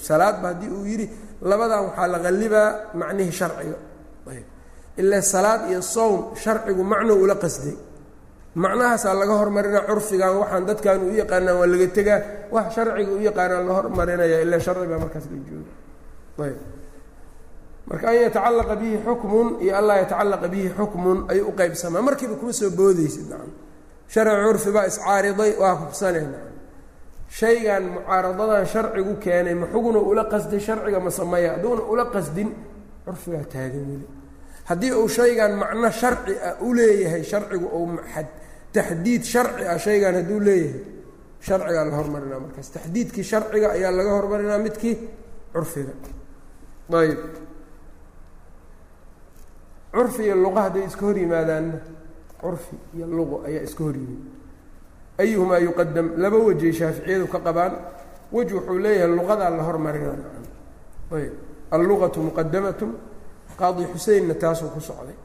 salaadba haddii uu yidhi labadan waxaa la qallibaa macnihii sharciga. Ayb ilaa salaad iyo sowm sharcigu macnou ula qasday macnahaasaa laga hormarinaa curfigan waxaan dadkan u yaqaanaan waa laga tegaa. Wax sharciga u yaqaanaan la hormarinaya ilaa sharci baa markaas la jooga. Ayb. Marka an yatacalaqa bihi xukmun iyo an laa yatacalaqa bihi xukmun ayuu u qaybsamaa. Markiiba kuma soo boodaysid nacam. Sharci curfi baa iscaariday waa hubsanee nacam. Shaygan mucaaradadan sharcigu keenay ma ula qasday sharciga ma sameeya. Hadduuna ula qasdin curfigaa taagan weli haddii uu shaygan macno sharci ah u leeyahay sharcigu ou taxdiid sharci ah shaygan hadduu leeyahay sharcigaa la hormarinaa markaas. Taxdiidkii sharciga ayaa laga hormarinaa midkii curfiga. Ayb curfi iyo luqa hadday iska hor yimaadaanna curfi iyo luqo ayaa iska hor yimid. Ayuhumaa yuqadam laba wejay shaaficiyadu ka qabaan wej wuxuu leeyahay luqadaa la hormarina ayb alluqatu muqadamatun qaadi xuseinna taasuu ku socday.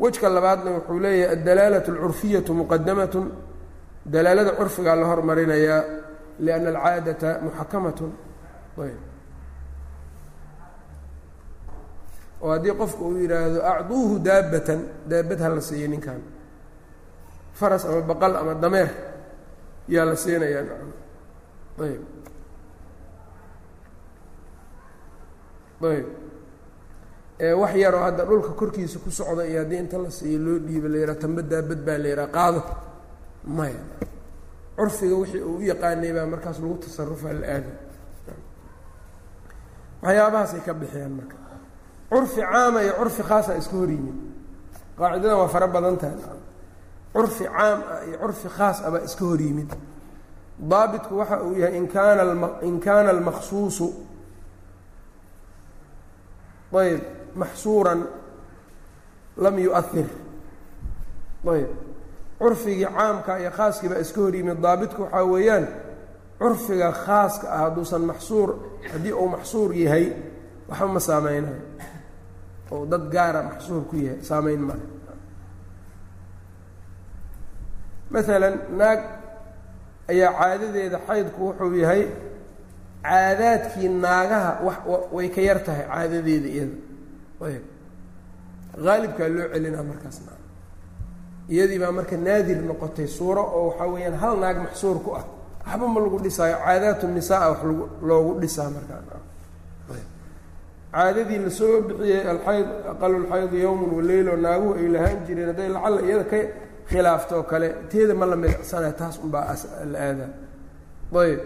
Wejka labaadna wuxuu leeyahay addalaalatu alcurfiyatu muqadamatun dalaalada curfigaa la hormarinayaa lianna alcaadata muxakamatun. Ayb. Oo haddii qofku uu yidhaahdo acduuhu daabatan daabad ha la siiyo ninkan faras ama baqal ama dameer yaa la siinayaa ayb. Ayb wax yaroo hadda dhulka korkiisa ku socda iyo haddii inta la siiyo loo dhiibo la yidhaha tamba daabad baa la yidhaha qaado. Maya curfiga wixii uu u yaqaanay baa markaas lagu tasarufaa la aada waxyaabahaasay ka bixiyaan marka. Curfi caama iyo curfi khaasa iska hor yimid qaacidadan waa fara badan tahay. Curfi caam ah iyo curfi khaas ah baa iska hor yimid daabitku waxa uu yahay in kaana in kaana almaqsuusu ayb maxsuuran lam yu-ahir ayb curfigii caamka iyo khaaskii baa iska hor yimid daabitku waxaa weeyaan curfiga khaaska ah hadduusan maxsuur haddii uu maxsuur yahay waxba ma saameynayo. oo dad gaara maxsuur ku yahay saameyn male maalan naag ayaa caadadeeda xaydku wuxuu yahay caadaadkii naagaha wax way ka yar tahay caadadeeda iyada ayb. Haalibkaa loo celinaa markaas naag iyadii baa marka naadir noqotay suuro oo waxaa weeyaan hal naag maxsuur ku ah. Waxba ma lagu dhisaayo. Caadaatu nisaa wax lagu loogu dhisaa markaa. Caadadii la soo bixiyey alxayd aqalulxaydu yowmun waleylo naaguhu ay lahaan jireen. Hadday lacalla iyada ka khilaafto oo kale teeda ma la milicsana taas unbaa la aadaa. Ayb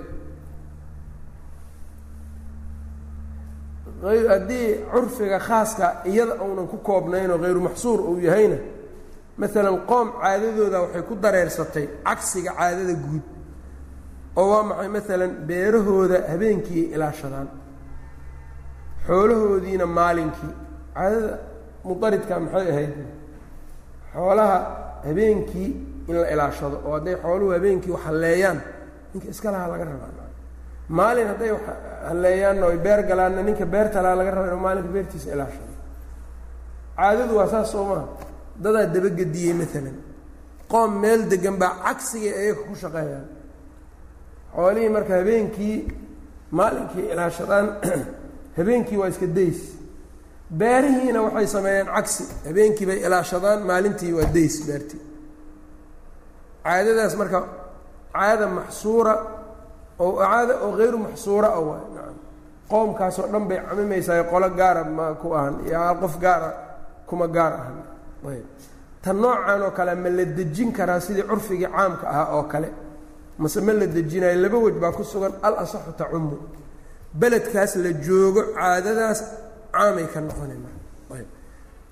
haddii curfiga khaaska iyada uunan ku koobnaynoo hayru maxsuur uu yahayna maalan qoom caadadooda waxay ku dareersatay cagsiga caadada guud oo waa maxay maalan beerahooda habeenkii ay ilaashadaan xoolahoodiina maalinkii caadada mudaridka maxay ahayd? Xoolaha habeenkii in la ilaashado oo hadday xooluhu habeenkii wax halleeyaan ninka iska lahaa laga rabaa. Maalin hadday halleeyaanna oy beer galaanna ninka beerta lahaa laga raba inuu maalinka beertiisa ilaashado caadadu waa saas soo maha dadaa dabagediyey maalan qoom meel degan baa cagsigay ayaga ku shaqeeyaan. Xoolihii marka habeenkii maalinkii ilaashadaan habeenkii waa iska days. Beerihiina waxay sameeyeen cagsi. Habeenkii bay ilaashadaan maalintii waa days beertii caadadaas marka caada maxsuura oo caada oo hayru maxsuura a waay. nacam qoomkaasoo dhan bay camimaysaa qolo gaara ma ku ahan iyo qof gaara kuma gaar ahan. Ayb. Tan noocan oo kale ma la dejin karaa sidii curfigii caamka ahaa oo kale. Mase ma la dejinayo laba wej baa ku sugan al asaxu tacumu beledkaas la joogo caadadaas caamay ka noqona ayb.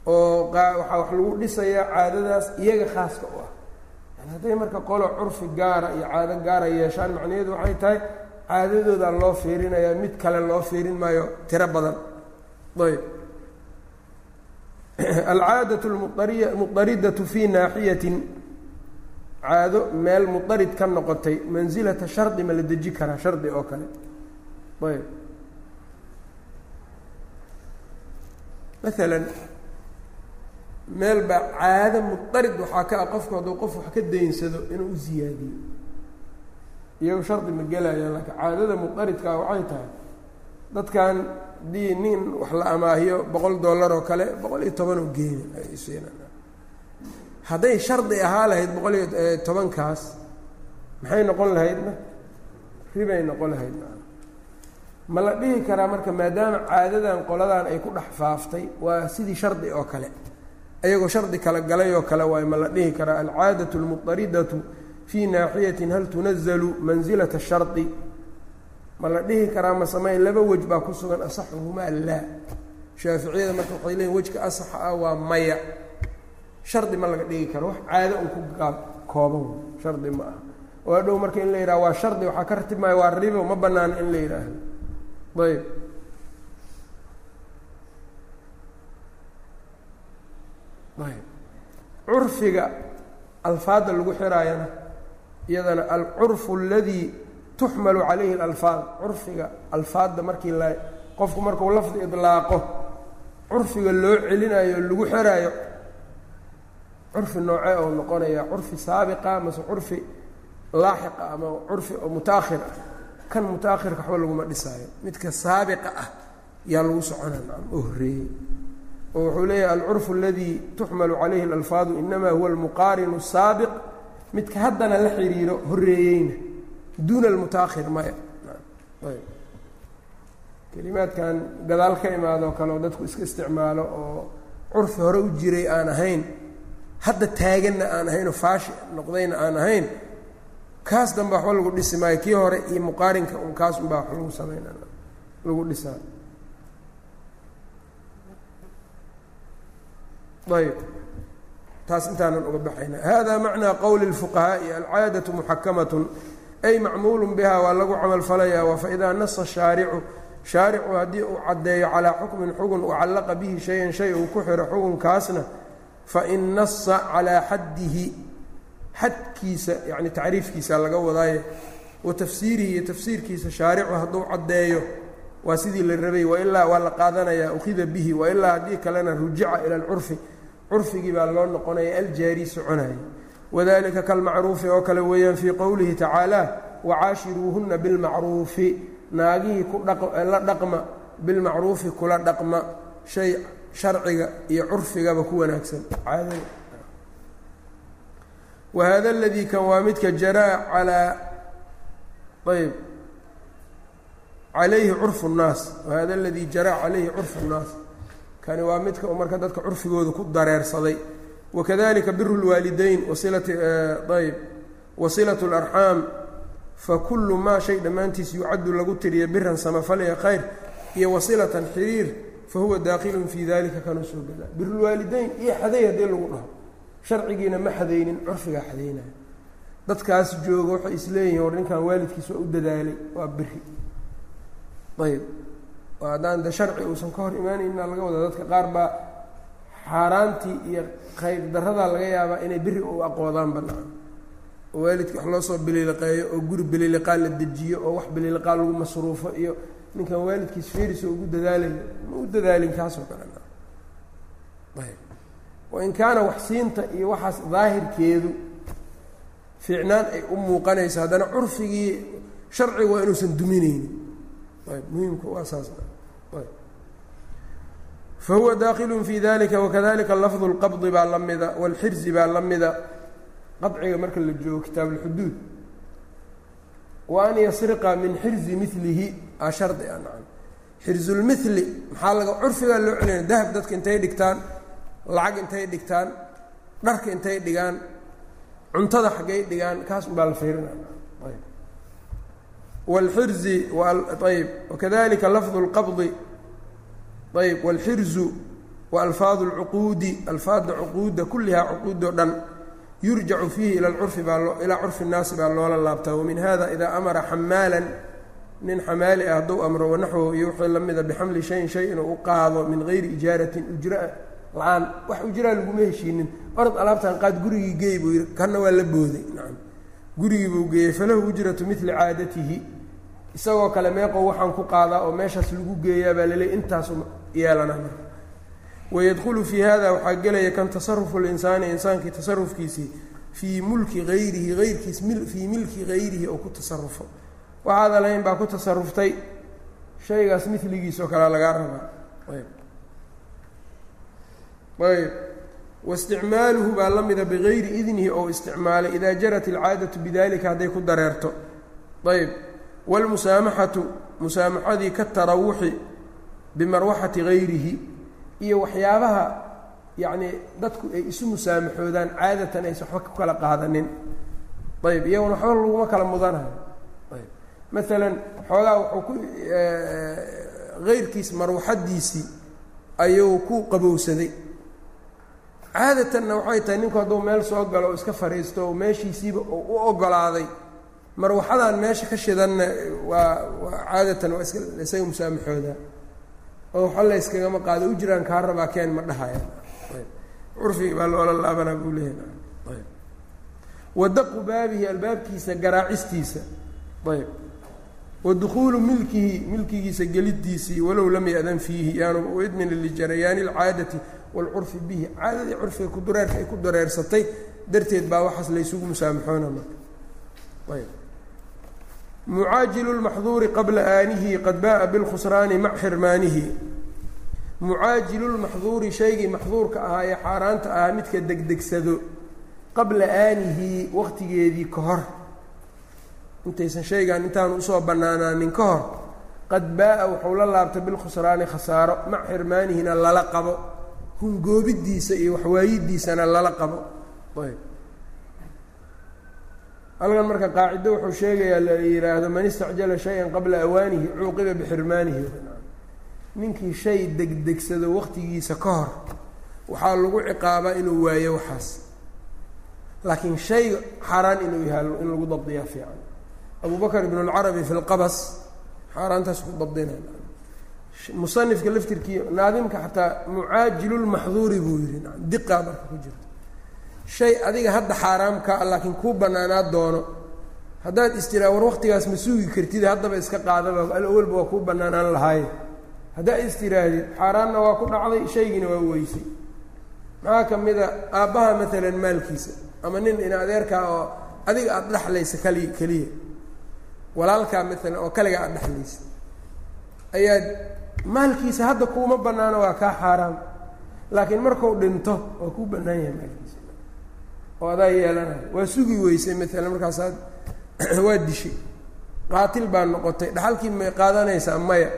Oo waxaa wax lagu dhisayaa caadadaas iyaga khaaska u ah. Hadday marka qolo curfi gaara iyo caado gaara yeeshaan macnaheedu waxay tahay caadadoodaa loo fiirinayaa mid kale loo fiirin maayo tiro badan. Ayb. Alcaadaة mudaridatu fi naaxiyatin. Caado meel mudarid ka noqotay mansilata shardi ma la deji karaa shardi oo kale. Ayb. Maalan meel baa caado mudarid waxaa ka ah qofku hadduu qof wax ka daynsado inuu u ziyaadiyo iyagu shardi ma gelayaan laakiin caadada muqaridkaa waxay tahay dadkan haddii nin wax la amaahiyo boqol dollar oo kale boqol iyo toban oo geeni ay siinaan hadday shardi ahaa lahayd boqol iyo tobankaas maxay noqon lahaydna? Ribay noqon lahayd ma la dhihi karaa marka maadaama caadadan qoladan ay ku dhex faaftay waa sidii shardi oo kale. Ayagoo shardi kala galay oo kale waay ma la dhihi karaa. Alcaadatu almuqtaridatu fii naaxiyatin hal tunazalu mansilata shardi. Ma la dhihi karaa ma samayn laba wej baa ku sugan asaxuhumaa laa shaaficiyada marka waxay leeyiin wejka asaxa ah waa maya. Shardi ma laga dhigi karo wax caado un ku kooban shardi ma aha. Oo hadhow marka in la yidhaha waa shardi waxaa ka ratib maayo waa ribo ma banaano in la yidhaahdo. Ayb ayb curfiga alfaadda lagu xiraayana iyadana alcurfu aladii tuxmalu calayhi alalfaad. Curfiga alfaadda markii la qofku markuu lafdi idlaaqo curfiga loo celinayo lagu xiraayo curfi noocee oo noqonaya curfi saabiqa mase curfi laaxiqa ama curfi oo mutaakhir ah. Kan mutaakhirka waxba laguma dhisaayo. Midka saabiqa ah yaa lagu soconaa. Nacam oo horreeyey. Oo wuxuu leeyahay alcurfu aladii tuxmalu calayhi alalfaadu inama huwa almuqaarinu asaabiq midka haddana la xiriiro horreeyeyna. Duuna almutaakhir maya ayb. Kelimaadkan gadaal ka imaadoo kale oo dadku iska isticmaalo oo curfi hore u jiray aan ahayn hadda taaganna aan ahayn oo faashi noqdayna aan ahayn kaas danba waxba lagu dhisi maayo. Kii hore iyo muqaarinka un kaas unbaa wax lagu samayna lagu dhisaa. Ayb taas intaanan uga baxayna hada macnaa qowli اlfuqahaaءi alcaadaةu muxakamat ay macmuulu biha waa lagu camal falaya wa faidaa nasa shaaricu shaaricu haddii uu caddeeyo calaa xukmin xugun ucallaqa bihi shayan shay uu ku xiro xukunkaasna fain nasa calaa xaddihi xadkiisa yani tacriifkiisa laga wadaaye wa tafsiirihi iyo tafsiirkiisa shaaricu hadduu caddeeyo waa sidii la rabay wailaa waa la qaadanaya ukhida bihi wailaa haddii kalena rujica ila alcurfi curfigii baa loo noqonaya aljaari soconaya wadalika kalmacruufi oo kale weeyaan fii qowlihi tacaala wacaashiruuhunna bilmacruufi. Naagihii ku la dhaqma bilmacruufi kula dhaqma shay sharciga iyo curfigaba ku wanaagsan. Caadada wahada aladii kan waa midka jaraa calaa ayb calayhi curfu nnaas. Wahada aladii jaraa calayhi curfu nnaas kani waa midka marka dadka curfigooda ku dareersaday. Wakadalika biru lwaalideyn wasilati ayb wasilat اlarxaam fakulu maa shay dhammaantiis yucaddu lagu tiriya biran samafalaya khayr iyo wasilatan xiriir fahuwa daakilun fii dalika kanuu soo gadaa birulwaalideyn iyo xaday haddii lagu dhaho. Sharcigiina ma xadaynin curfigaa xadaynaya dadkaas jooga waxay isleeyihiin war ninkan waalidkiis waa u dadaalay waa biri ayb haddaan de sharci uusan ka hor imaanayna laga wada dadka qaar baa xaaraantii iyo khayr daradaa laga yaabaa inay beri u aqoodaan banaan oo waalidkii wax loo soo bililiqeeyo oo guri bililiqaa la dejiyo oo wax bililiqaa lagu masruufo iyo ninkan waalidkiis feris oo ugu dadaalayo ma u dadaalin kaasoo kale. Ayb. Wain kaana wax siinta iyo waxaas daahirkeedu fiicnaan ay u muuqanayso haddana curfigii sharciga waa inuusan duminaynin ayb muhiimka waa saas fahuwa daakilun fi dalika wakadalika lafdu اlqabdi baa la mida wاlxirzi baa la mida qaciga marka la joogo kitaab اlxuduud wa an yasriqa min xirzi milihi a shardi a nacan xirzulmili maxaa laga curfigaa loo celinaya dahab dadka intay dhigtaan lacag intay dhigtaan dharka intay dhigaan cuntada xaggay dhigaan kaas un baa la fiirinaya ayb wاlxirzi ayb wakadalika lafdu اlqabdi ayb wاlxirzu waalfaadu اlcuquudi alfaadda cuquudda kullihaa cuquudoo dhan yurjacu fiihi ila curfi baa ilaa curfi الnaasi baa loola laabtaa wamin hada idaa amara xamaalan nin xamaali ah hadduu amro wanaxwahu iyo wixii la mida bixamli shayin shay inuu u qaado min gayri ijaaratin ujra la-aan wax ujraa laguma heshiinin orod alaabtan qaad gurigii geey buu yidhi kanna waa la booday nacam gurigii buu geeyey falahu ujratu mili caadatihi isagoo kale meeqow waxaan ku qaadaa oo meeshaas lagu geeyaa baa laleey intaasu yeelana. Marka wayadkhulu fii hada waxaa gelaya kan tasarufu linsaani insaankii tasarufkiisii fii mulki hayrihi hayrkiis fii milki hayrihi oo ku tasarufo waxaada lahayn baa ku tasaruftay shaygaas miligiis oo kalea lagaa rabaa. Ayb. Ayb. Waisticmaaluhu baa la mida bigayri idnihi ou isticmaalay idaa jarat alcaadatu bidalika hadday ku dareerto. Ayb wاlmusaamaxatu musaamaxadii ka tarawuxi bimarwaxati gayrihi iyo waxyaabaha yacnii dadku ay isu musaamaxoodaan caadatan aysan waxba ku kala qaadanin ayb iyaguna waxba laguma kala mudanayo ayb maalan xoogaa wuxuu ku hayrkiis marwaxadiisii ayuu ku qabowsaday caadatanna waxay tahay ninku hadduu meel soo galo oo iska fadhiisto oo meeshiisiiba oo u ogolaaday marwaxadaan meesha ka shidanna waa caadatan waa iska musaamaxooda oo waxa la yskagama qaado ujiraan kaa rabaa keen ma dhahaya curfigi baa loola laabanaa buu leeyahay. Wadaqu baabihi albaabkiisa garaacistiisa. Ayb. Wa dukuulu milkihi milkigiisa gelidiisii walow lam ya-dan fiihi yaanu u idmin lijarayaani alcaadati waalcurfi bihi. Caadadii curfiga kudureerka ay ku dareersatay darteed baa waxaas laysugu musaamaxoona marka. Ayb mucaajilu lmaxduuri qabla aanihi qad ba'a bilkhusraani mac xirmaanihi. Mucaajilu lmaxduuri shaygii maxduurka ahaa ee xaaraanta ahaa midka degdegsado qabla aanihi waqtigeedii ka hor. Intaysan shaygan intaanu u soo bannaanaanin ka hor qad baa'a wuxuu la laabtay bilkhusraani khasaaro mac xirmaanihina lala qabo. Hungoobidiisa iyo waxwaayidiisana lala qabo halkan marka qaacido wuxuu sheegayaa la yidhaahdo man istacjala shay-an qabla awaanihi cuuqiba bixirmaanihi. Ninkii shay degdegsado waqtigiisa ka hor waxaa lagu ciqaabaa inuu waayo waxaas. Laakiin shay xaaraan inuu yahay in lagu dabdiyaa fiican. Abu bakr ibn fi lqabas xaaraantaas ku dabdina musanifka laftirkii naadimka xataa mucaajilu lmaxduuri buu yihi diqaa marka ku jirta shay adiga hadda xaaraam kaa laakiin kuu bannaanaa doono. Haddaad istiraa war waqtigaas ma suugi kartid haddaba iska qaadaba alawalba waa kuu bannaanaan lahaaye haddaad istiraahdid xaaraanna waa ku dhacday shaygiina waa weysay maxaa ka mid a aabbaha maalan maalkiisa ama nin in adeerkaa oo adiga aada dhexlaysa kali keliya walaalkaa maalan oo kaliga aada dhexlaysa ayaad maalkiisa hadda kuuma bannaano waa kaa xaaraam. Laakiin markuu dhinto waa kuu bannaan yahay maalkiisa oo adaa yeelanayo waa sugi weysay maalan markaasaad waa dishay. Qaatil baa noqotay. Dhaxalkii may qaadanaysaa maya.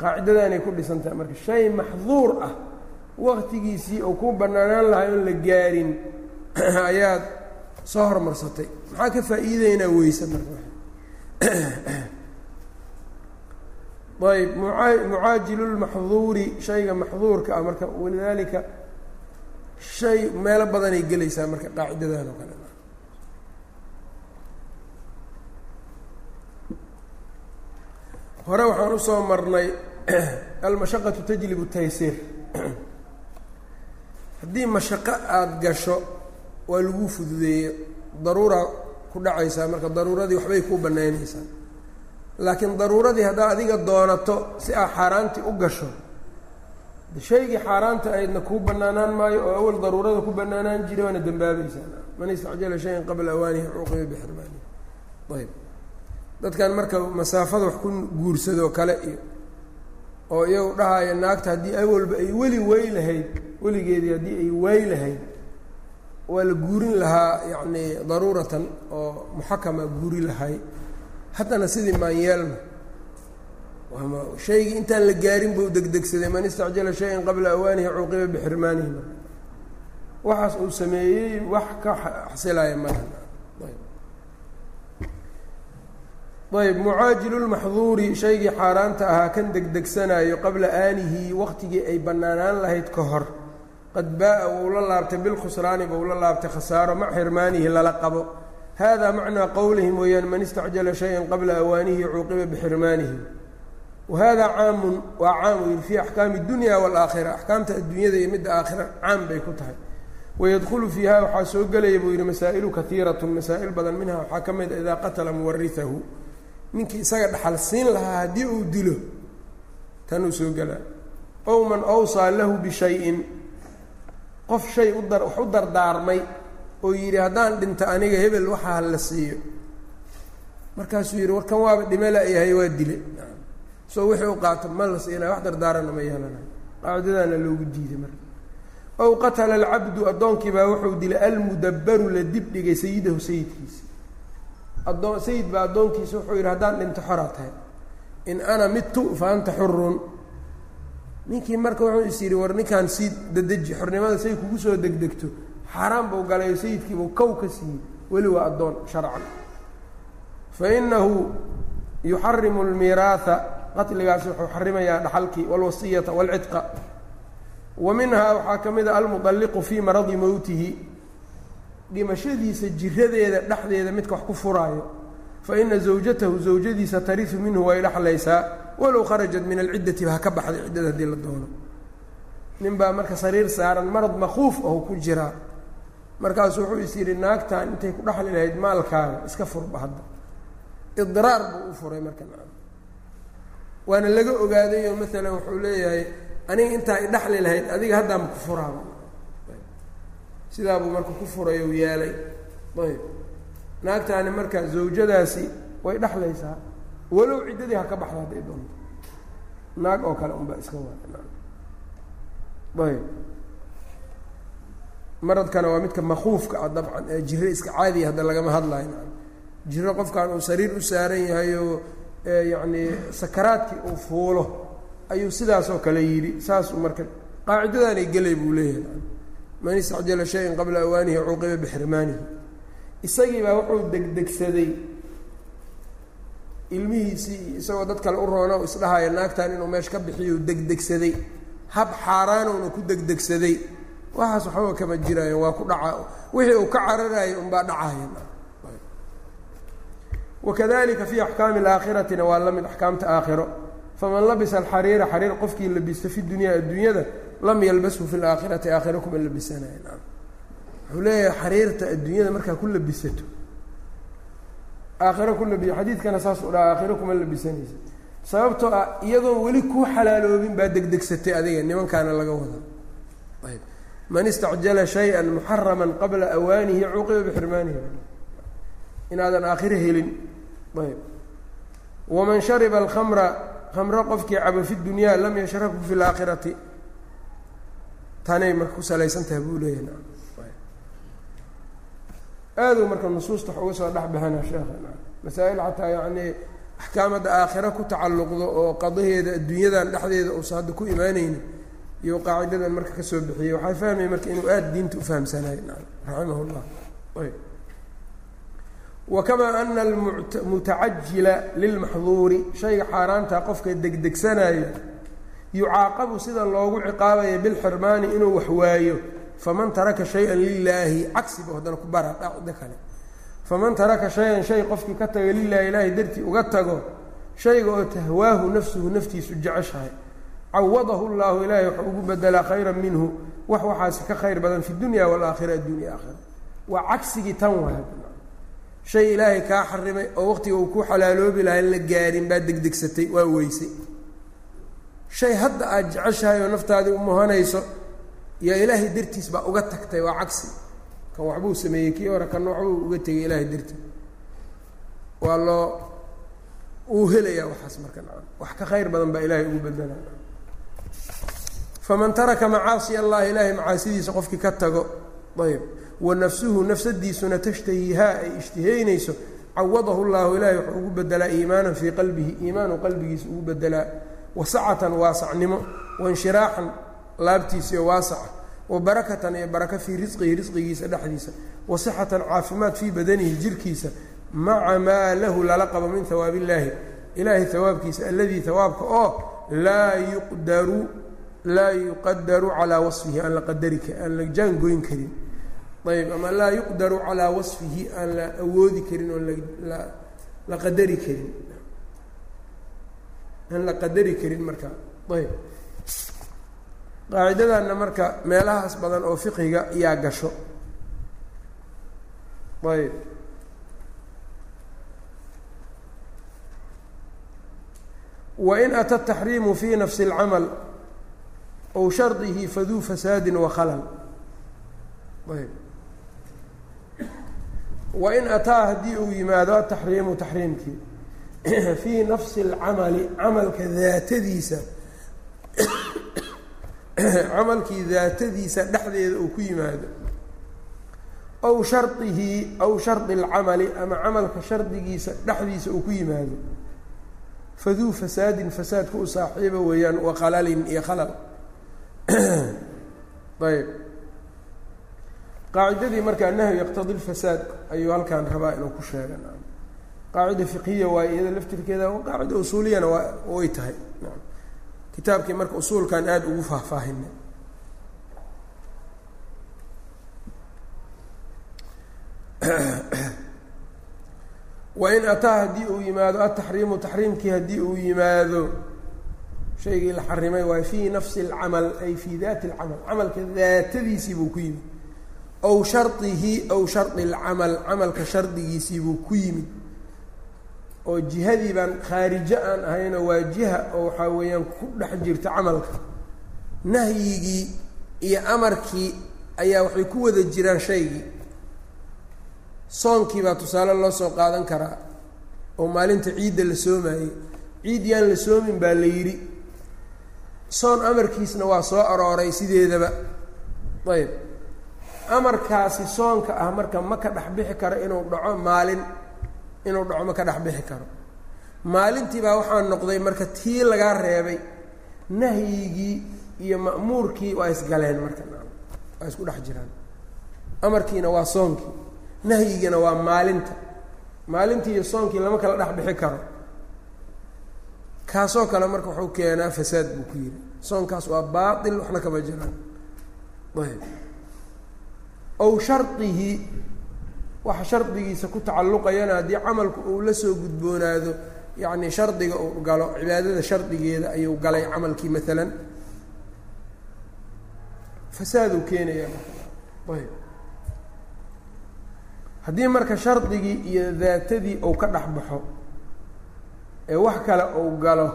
Qaacidadaanay ku dhisan tahay marka shay maxduur ah. Waqtigiisii oo kuu bannaanaan lahay oon la gaarin ayaad soo hormarsatay. Maxaa ka faa'iideynaa weyse marka? Ayb mucaajilu lmaxduuri shayga maxduurka ah. Marka walidaalika shay meelo badanay gelaysaa marka qaacidadan oo kale. Hore waxaan u soo marnay almashaqatu tajlibu taysiir. Haddii mashaqo aada gasho waa lagu fududeeye daruura ku dhacaysaa marka daruuradii waxbay kuu bannaynaysaa. Laakiin daruuradii haddaa adiga doonato si aad xaaraantii u gasho shaygii xaaraanta aydna kuu bannaanaan maayo oo awal daruurada ku bannaanaan jiray waana dembaabaysaa man istacjala shayan qabla awaanihi cuuqiba bixirmaanihi ayb dadkan marka masaafada wax ku guursadoo kale iyo oo iyagu dhahaya naagta haddii awalba ay weli wey lahayd weligeedii haddii ay waay lahayd waa la guurin lahaa yacni daruuratan oo muxakama guuri lahay. Haddana sidii maanyeelna shaygii intaan la gaarin buu degdegsaday man istacjala shayan qabla awaanihi cuuqiba bixirmaanihi marka waxaas uu sameeyey wax ka xasilaya malaha ayb mucaajilu lmaxduuri shaygii xaaraanta ahaa kan degdegsanayo qabla aanihi waqtigii ay bannaanaan lahayd ka hor qad baa'a wou la laabtay bilkhusraani bou la laabtay khasaaro mac xirmaanihi lala qabo hada macnaa qowlihim weeyaan man istacjala shayan qabla awaanihi cuuqiba bixirmaanihi wa hada caamun waa caam yiri fii axkaami dunya waalaakhira axkaamta adduunyada iyo midda aakhira caam bay ku tahay wayadkhulu fiiha waxaa soo gelaya buu yihi masaa'ilu kaiiratun masaa'il badan minha waxaa ka mid a idaa qatala muwarihahu ninkii isaga dhaxal siin lahaa haddii uu dilo tanuu soo gelaa ow man awsaa lahu bishayin qof shay udar wax u dardaarmay oo yidhi haddaan dhinto aniga hebel waxaa la siiyo markaasuu yidhi warkan waaba dhime la-yahay waa dile soo wixii u qaato ma la siinaya wax dardaarana ma yeelanayo qaacidadaana loogu diiday marka. Ow qatala alcabdu addoonkiibaa wuxuu dilay almudabbaru la dib dhigay sayidahu sayidkiisa. Addoon sayid baa addoonkiisa wuxuu yidhi haddaan dhinto xoraa tahay. In ana midtu fa anta xurun ninkii marka wuxuu is yidhi war ninkaan sii dadeji xornimada say kugu soo degdegto xaaraan buu galayo sayidkiibuu kow ka siiyey. Weli waa addoon sharcan. Fa inahu yuxarimu almiiraatha qatligaasi wuxuu xarimayaa dhaxalkii walwasiyata waalcidqa wa minhaa waxaa ka mid a almudalliqu fii maradi mowtihi dhimashadiisa jiradeeda dhexdeeda midka wax ku furaayo. Fa ina zawjatahu zawjadiisa tarisu minhu way dhexlaysaa walow kharajat min alciddati ba ha ka baxday ciddada haddii la doono. Nin baa marka sariir saaran marad makuuf aho ku jiraa markaasu wuxuu is yidhi naagtan intay ku dhexli lahayd maalkaaga iska furba hadda. Idraar buu u furay marka waana laga ogaaday oo maalan wuxuu leeyahay aniga intaa idhexli lahayd adiga haddaama ku furaaba. Sidaabuu marka ku furay ou yeelay ayb. Naagtaani marka zawjadaasi way dhexlaysaa walow ciddadii ha ka baxda hadday doonto. Naag oo kale unbaa iska waa ayb. Maradkana waa midka makuufka ah dabcan ee jiro iska caadiya hadda lagama hadlayo jiro qofkan uu sariir u saaran yahay oo yacni sakaraadkii uu fuulo ayuu sidaasoo kale yidhi saasuu marka qaacidadaanay gelay buu leeyahay. Man istacjala shayan qabla awaanihi cuuqiba bixirmaanihi. Isagii baa wuxuu degdegsaday ilmihiisii isagoo dad kale u roona u isdhahaya naagtan inuu meesha ka bixiyo degdegsaday. Hab xaaraanowna ku degdegsaday. Waxaas waxbaba kama jiraayo waa ku dhaca. Wixii uu ka cararayo unbaa dhacaya wakadalika fi axkaami alaakhiratina waa la mid axkaamta aakhiro faman labisa alxariira xariir qofkii labista fi dunyaa adduunyada lam yalbashu fi laakhirati aakhiro kuma labisanayo wuxuu leeyahay xariirta adduunyada markaa ku labisato aakhiro ku labi xadiidkana saas dhaha aakhiro kuma labisanaysa sababtoo ah iyadoon weli kuu xalaaloobin baa degdegsatay adiga nimankaana laga wadaa ayb man istacjala shay-an muxaraman qabla awaanihi cuuqiba bixirmaanihi inaadan aakhiro helin ayb. Waman shariba alkhamra khamro qofkii cabo fi dunyaa lam yashraku fi laakhirati tanay marka ku salaysan tahay buu leeyahay aaduu marka nusuusta wax uga soo dhex baxana sheekha masaa-il xataa yacnii axkaamadda aakhiro ku tacalluqdo oo qadaheeda adduunyadan dhexdeeda uusa hadda ku imaaneyni iyo qaacidadan marka ka soo bixiyey waxaa fahmaya marka inuu aada diinta ufahamsanayo raximah llah ayb wakamaa ana almutacajila lilmaxduuri shayga xaaraanta qofka degdegsanayo yucaaqabu sida loogu ciqaabaya bilxirmaani inuu wax waayo faman taraka shay-an lilaahi cagsiba haddana ku bara dhacdo kale faman taraka shay-an shay qofkii ka taga lilaahi ilaahay dartii uga tago shayga oo tahwaahu nafsuhu naftiisu jeceshahay cawadahu llaahu ilaahay waxau ugu bedelaa khayran minhu wax waxaasi ka khayr badan fi dunya walaakhira addunya aakhira waa cagsigii tan waay shay ilaahay kaa xarimay oo waqtiga uu ku xalaaloobi lahaa in la gaarin baa degdegsatay waa weysay. Shay hadda aada jeceshahay oo naftaadii u muhanayso yaa ilaahay dartiis baa uga tagtay waa cagsi. Kan waxbuu sameeyey kii hore kanna waxbuu uga tegay ilaahay dartiis waa loo uu helayaa waxaas marka wax ka khayr badan baa ilaahay ugu bedela faman taraka macaasi allahi ilaahay macaasidiisa qofkii ka tago ayb wa nafsuhu nafsadiisuna tashtahihaa ay ishtihaynayso cawadahu llahu ilaahay wuxuu ugu bedelaa iimaanan fii qalbihi iimaanu qalbigiisa ugu bedelaa wasacatan waasacnimo wainshiraaxan laabtiisa iyo waasaca wa barakatan iyo baraka fii risqihi risqigiisa dhexdiisa wa caafimaad fii badanihi jirkiisa maca maa lahu lala qabo min hawaab illaahi ilaahay hawaabkiisa alladii hawaabka oo laa yuqdaru laa yuqadaru calaa wasfihi aan la qadari aan la jaangoyn karin ayb ama laa yuqdaru calaa wasfihi aan la awoodi karin oo la la qadari karin. Aan la qadari karin marka. Ayb. Qaacidadanna marka meelahaas badan oo fiqiga yaa gasho. Ayb. Wain ata taxriimu fi nafsi اlcamal ow shardihi faduu fasaadi wakhalal ayb wain ataa haddii uu yimaado ataxriimu taxriimkii fii nafsi اlcamali camalka daatadiisa camalkii daatadiisa dhexdeeda uu ku yimaado. Aw shardihi aw shardi اlcamali ama camalka shardigiisa dhexdiisa uu ku yimaado. Faduu fasaadin fasaadka u saaxiiba weeyaan wa qalalin iyo qalal ayb qaacidadii markaa nahyu yaqtadi lfasaad ayuu halkan rabaa inuu ku sheega qaacida fiqhiya waaye iyada laftirkeeda qaacida usuuliyana waa way tahay. Kitaabkii marka usuulkan aada ugu faahfaahina wain ataa haddii uu yimaado ataxriimu taxriimkii haddii uu yimaado shaygii la xarimay waay fii nafsi اlcamal ay fii daati اlcamal camalka daatadiisii buu ku yimid aw shardihi aw shardi اlcamal camalka shardigiisii buu ku yimid. oo jihadii baan khaarijo aan ahaynoo waa jiha oo waxaa weeyaan ku dhex jirta camalka. Nahyigii iyo amarkii ayaa waxay ku wada jiraan shaygii. Soonkii baa tusaale loo soo qaadan karaa oo maalinta ciidda la soomayey ciid yaan la soomin baa la yidhi. Soon amarkiisna waa soo arooray sideedaba. Ayb amarkaasi soonka ah marka ma ka dhex bixi karo inuu dhaco maalin inuu dhaco ma ka dhex bixi karo. Maalintii baa waxaa noqday marka tii lagaa reebay nahyigii iyo ma'muurkii waa isgaleen marka. Waa isku dhex jiraan. Amarkiina waa soonkii nahyigiina waa maalinta. Maalintii iyo soonkii lama kala dhex bixi karo. Kaasoo kale marka wuxuu keenaa fasaad buu ku yidhi. Soonkaas waa baatil waxna kama jiraan. Ayb ow shardihi waxa shardigiisa ku tacalluqayana haddii camalku uu la soo gudboonaado yacni shardiga uu galo cibaadada shardigeeda ayuu galay camalkii maalan fasaaduu keenaya ayb. Haddii marka shardigii iyo daatadii uu ka dhex baxo ee wax kale uu galo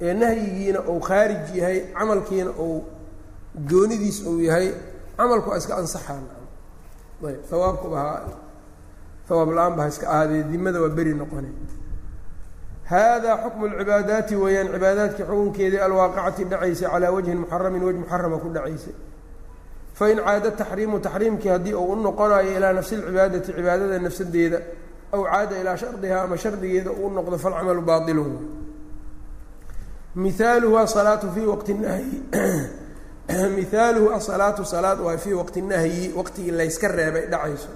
ee nahyigiina uu khaarij yahay camalkiina uu goonidiis uu yahay camalku iska ansaxaan. Ayb hawaabkuba ha la'aanba ha iska ahaadee dimada waa beri noqone hada xukmu lcibaadaati weeyaan cibaadaadkii xukunkeedii alwaaqicati dhacaysay calaa wajhin muxaramin wejh muxarama ku dhacaysay. Fain caada taxriimu taxriimkii haddii uu u noqonayo ilaa nafsi lcibaadati cibaadada nafsadeeda aw caada ilaa shardihaa ama shardigeeda uu noqdo falcamalu baailun mihaaluhu asalaatu fii waqti nahyi mihaaluhu asalaatu salaad waa fii waqti nahyi waqtigii layska reebay dhacayso.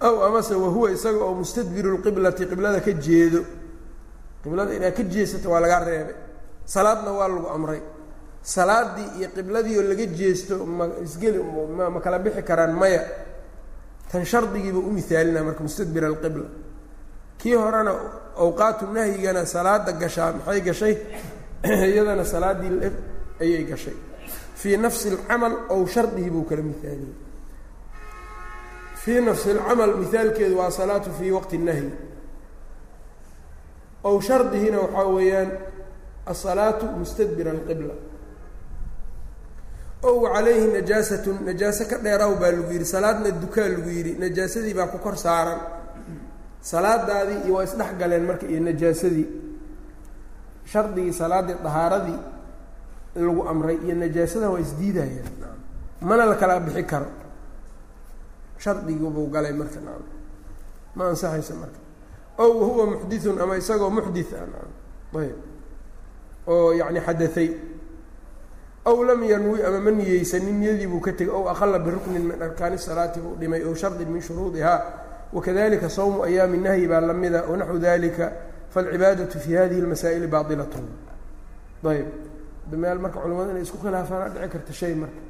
Aw amase wahuwa isaga oo mustadbiru lqiblati qiblada ka jeedo. Qiblada inaad ka jeesato waa laga reebay. Salaadna waa lagu amray. Salaadii iyo qibladii oo laga jeesto ma isgeli ma kala bixi karaan maya. Tan shardigiiba u mihaalina marka mustadbir alqibla kii horena awqaatu nahyigana salaada gashaa maxay gashay iyadana salaadii ayay gashay. Fii nafsi alcamal ow shardihi buu kala mihaaliyey fii nafsi alcamal mihaalkeedu waa salaatu fii waqti nahyi. Ow shardihina waxaa weeyaan asalaatu mustadbir alqibla ow calayhi najaasatun najaaso ka dheeraw baa lagu yidhi salaadna dukaa lagu yidhi najaasadii baa ku kor saaran. Salaadaadii iyo waa isdhex galeen marka iyo najaasadii shardigii salaadii dahaaradii lagu amray iyo najaasada waa isdiidayaan. Mana la kala bixi karo. Shardigibuu galay marka naam. Ma ansaxaysa marka. Ow huwa muxdithun ama isagoo muxdith ah naam. Ayb. Oo yacni xadaay aw lam yanwi ama ma niyeysanin niyadii buu ka tegay ow aqala biruknin min arkaani salaati buu dhimay ow shardin min shuruudiha wakadalika sawmu ayaami nahyi baa lamida wanaxwu dalika falcibaadatu fi hadihi lmasaa'ili baailat ayb meel marka culamadu inay isku khilaafaan dhici karta shay marka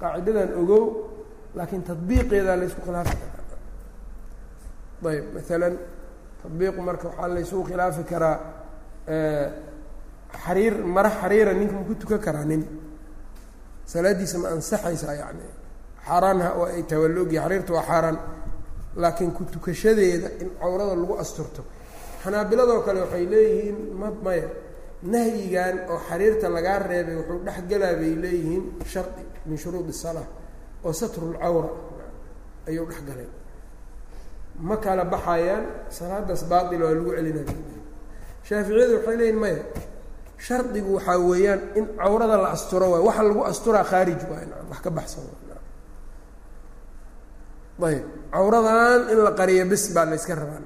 qaacidadan ogow laakiin tadbiiqeedaa la ysku khilaafi karaa ayb maalan tadbiiqu marka waxaa la ysugu khilaafi karaa xariir mara xariira ninka ma ku tukan karaa nin salaadiisa ma ansaxaysaa yani xaaraanha oo ay ogyahay xariirta waa xaaraan laakiin ku tukashadeeda in cawrada lagu asturto xanaabiladoo kale waxay leeyihiin ma maya nahyigan oo xariirta lagaa reebay wuxuu dhex galaa bay leeyihiin shardi min shuruudi الsalaa oo satrulcawra ayuu dhex galay. Ma kala baxayaan salaadaas baatil waa lagu celinaya shaaficiyadu waxay leeyihiin maya shardigu waxaa weeyaan in cawrada la asturo waay waxa lagu asturaa khaarij waay wax ka baxsan. Ayb cawradan in la qariyo bis baa la yska rabaa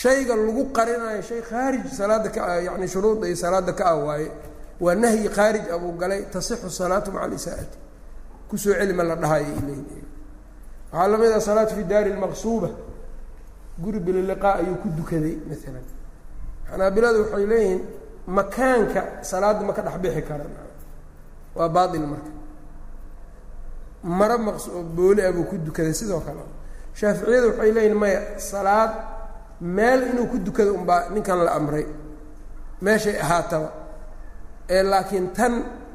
shayga lagu qarinayo shay khaarij salaada ka yani shuruudda iyo salaada ka ah waaye waa nahyi khaarij abuu galay tasixu salaatu maca alisaa'ati ku soo celima la dhahayo ileyn waxaa la mid ah salaatu fi daari lmaqsuuba guri bililiqaa ayuu ku dukaday maalan xanaabiladu waxay leeyihiin makaanka salaadda ma ka dhex bixi karan waa baail marka. Maro maqs booli ah buu ku dukaday sidoo kale. Shaaficiyadu waxay leeyihiin maya salaad meel inuu ku dukado unbaa ninkan la amray. Meeshay ahaataba. Ee laakiin tan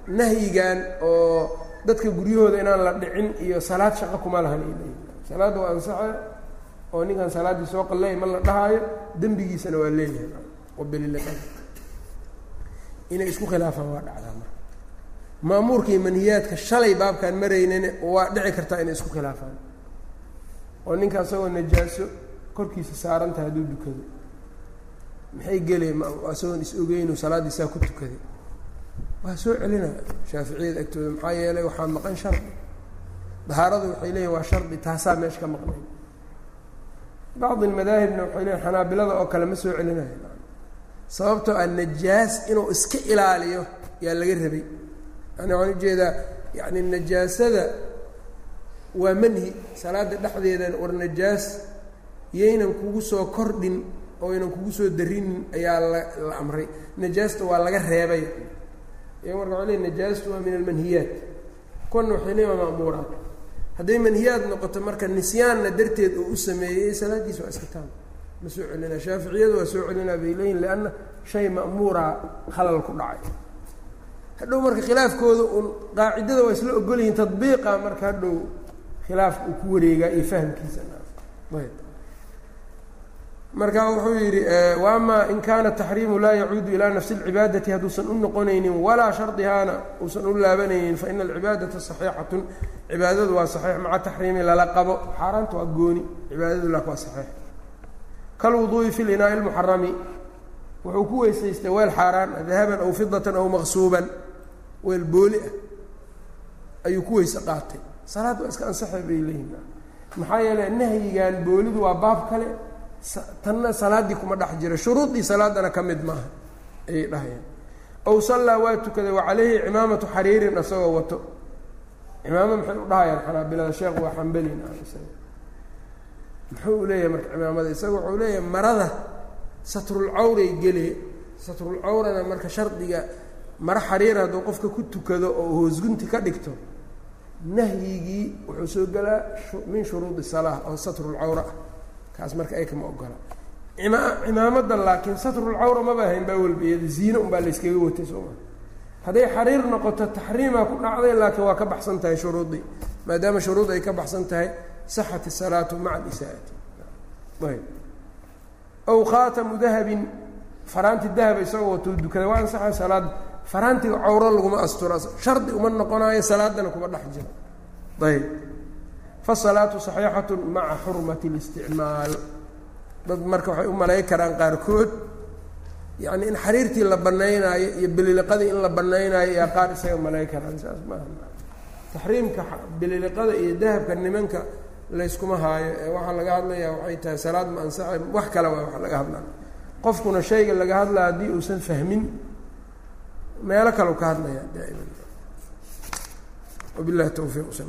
nahyigan oo dadka guryahooda inaan la dhicin iyo salaad shaqo kuma lahan ay leeyihiin salaadda waa ansaxe oo ninkan salaaddii soo qalleey ma la dhahaayo dembigiisana waa leeyahay. Wabililiqada inay isku khilaafaan waa dhacdaa marka. Maamuurka iyo manhiyaadka shalay baabkaan maraynana waa dhici kartaa inay isku khilaafaan. Oo ninka asagoo najaaso korkiisa saarantaha hadduu dukado. Maxay gelay isagoon is ogeynu salaaddii saa ku tukaday waa soo celina shaaficiyada agtooda. Maxaa yeelay waxaa maqan shardi dahaaradu waxay leeyihiin waa shardi taasaa meesha ka maqnay. Bacdi almadaahibna waxay leeyihiin xanaabilada oo kale ma soo celinayo. Sababtoo ah najaas inuu iska ilaaliyo yaa laga rabay. Yani waxaan u jeedaa yani najaasada waa manhi. Salaada dhexdeedan war najaas yaynan kugu soo kordhin oo aynan kugu soo darinin ayaa la la amray. Najaasta waa laga reebay. Iyaga marka waa le najaastu waa min almanhiyaat kuwana waxay leeyiin waa ma'muuraat hadday manhiyaad noqoto marka nisyaanna darteed oo u sameeyey salaaddiisa waa iska taam ma soo celinaa shaaficiyadu waa soo celinaa bay leeyihiin lianna shay ma'muura khalal ku dhacay. Hadhow marka khilaafkooda un qaacidada waa isla ogol yihiin tadbiiqa marka hadhow khilaafka uu ku wareegaa iyo fahamkiisa. Ayb marka wuxuu yidhi wa ama in kaana taxriimu laa yacuudu ilaa nafsi اlcibaadati hadduusan u noqonaynin walaa shardihaana uusan u laabanaynin faina alcibaadata صaxiixatun cibaadadu waa saxiix maca taxriimi lala qabo xaaraanta waa gooni cibaadadu lak waa saxiix kalwuduui fi linaa'i اlmuxarami wuxuu ku weysaystay weel xaaraan dahaban aw fidatan aw maqsuuban weel booli ah ayuu ku weyse qaatay salaad waa iska ansaxay bay leeyihin maxaa yeele nahyigan boolidu waa baab kale tanna salaaddii kuma dhex jira. Shuruudii salaadana ka mid maaha ayay dhahayaan. Aw sallaa waa tukaday wa calayhi cimaamatu xariirin isagoo wato. Cimaamo maxay u dhahayaan? Xanaabilada sheekh waa xambelin muxuu u leeyahay marka cimaamada? Isaga wuxuu leeyahay marada satrulcawray gele satrulcawrana marka shardiga maro xariir hadduu qofka ku tukado oo hoosgunti ka dhigto nahyigii wuxuu soo gelaa min shuruudi salaa oo satrulcawra ah kaas marka ay kama ogola ima cimaamada laakiin satrulcawra maba ahayn baa walba iyada ziine unbaa layskaga watay soo maa hadday xariir noqoto taxriimaa ku dhacday laakiin waa ka baxsan tahay shuruudii maadaama shuruud ay ka baxsan tahay saxat isalaatu maca alisaa'ati aw khaatamu dahabin faraanti dahaba isagoo watou dukada waa ansaxa salaada faraantiga cawro laguma astura shardi uma noqonaayo salaadana kuma dhex jiro. Ayb fasalaatu saxiixatu maca xurmati اlisticmaal dad marka waxay u malay karaan qaarkood yacni in xariirtii la banaynaayo iyo bililiqadii in la banaynaayo yaa qaar isaga malay karaan saas maaha taxriimka bililiqada iyo dahabka nimanka layskuma haayo ee waxaa laga hadlayaa waxay tahay salaad ma ansaxay wax kale waa waxa laga hadlaya qofkuna shayga laga hadlaya haddii uusan fahmin meelo kaleu ka hadlaya daa'iman. Wabillahi towfiiq sal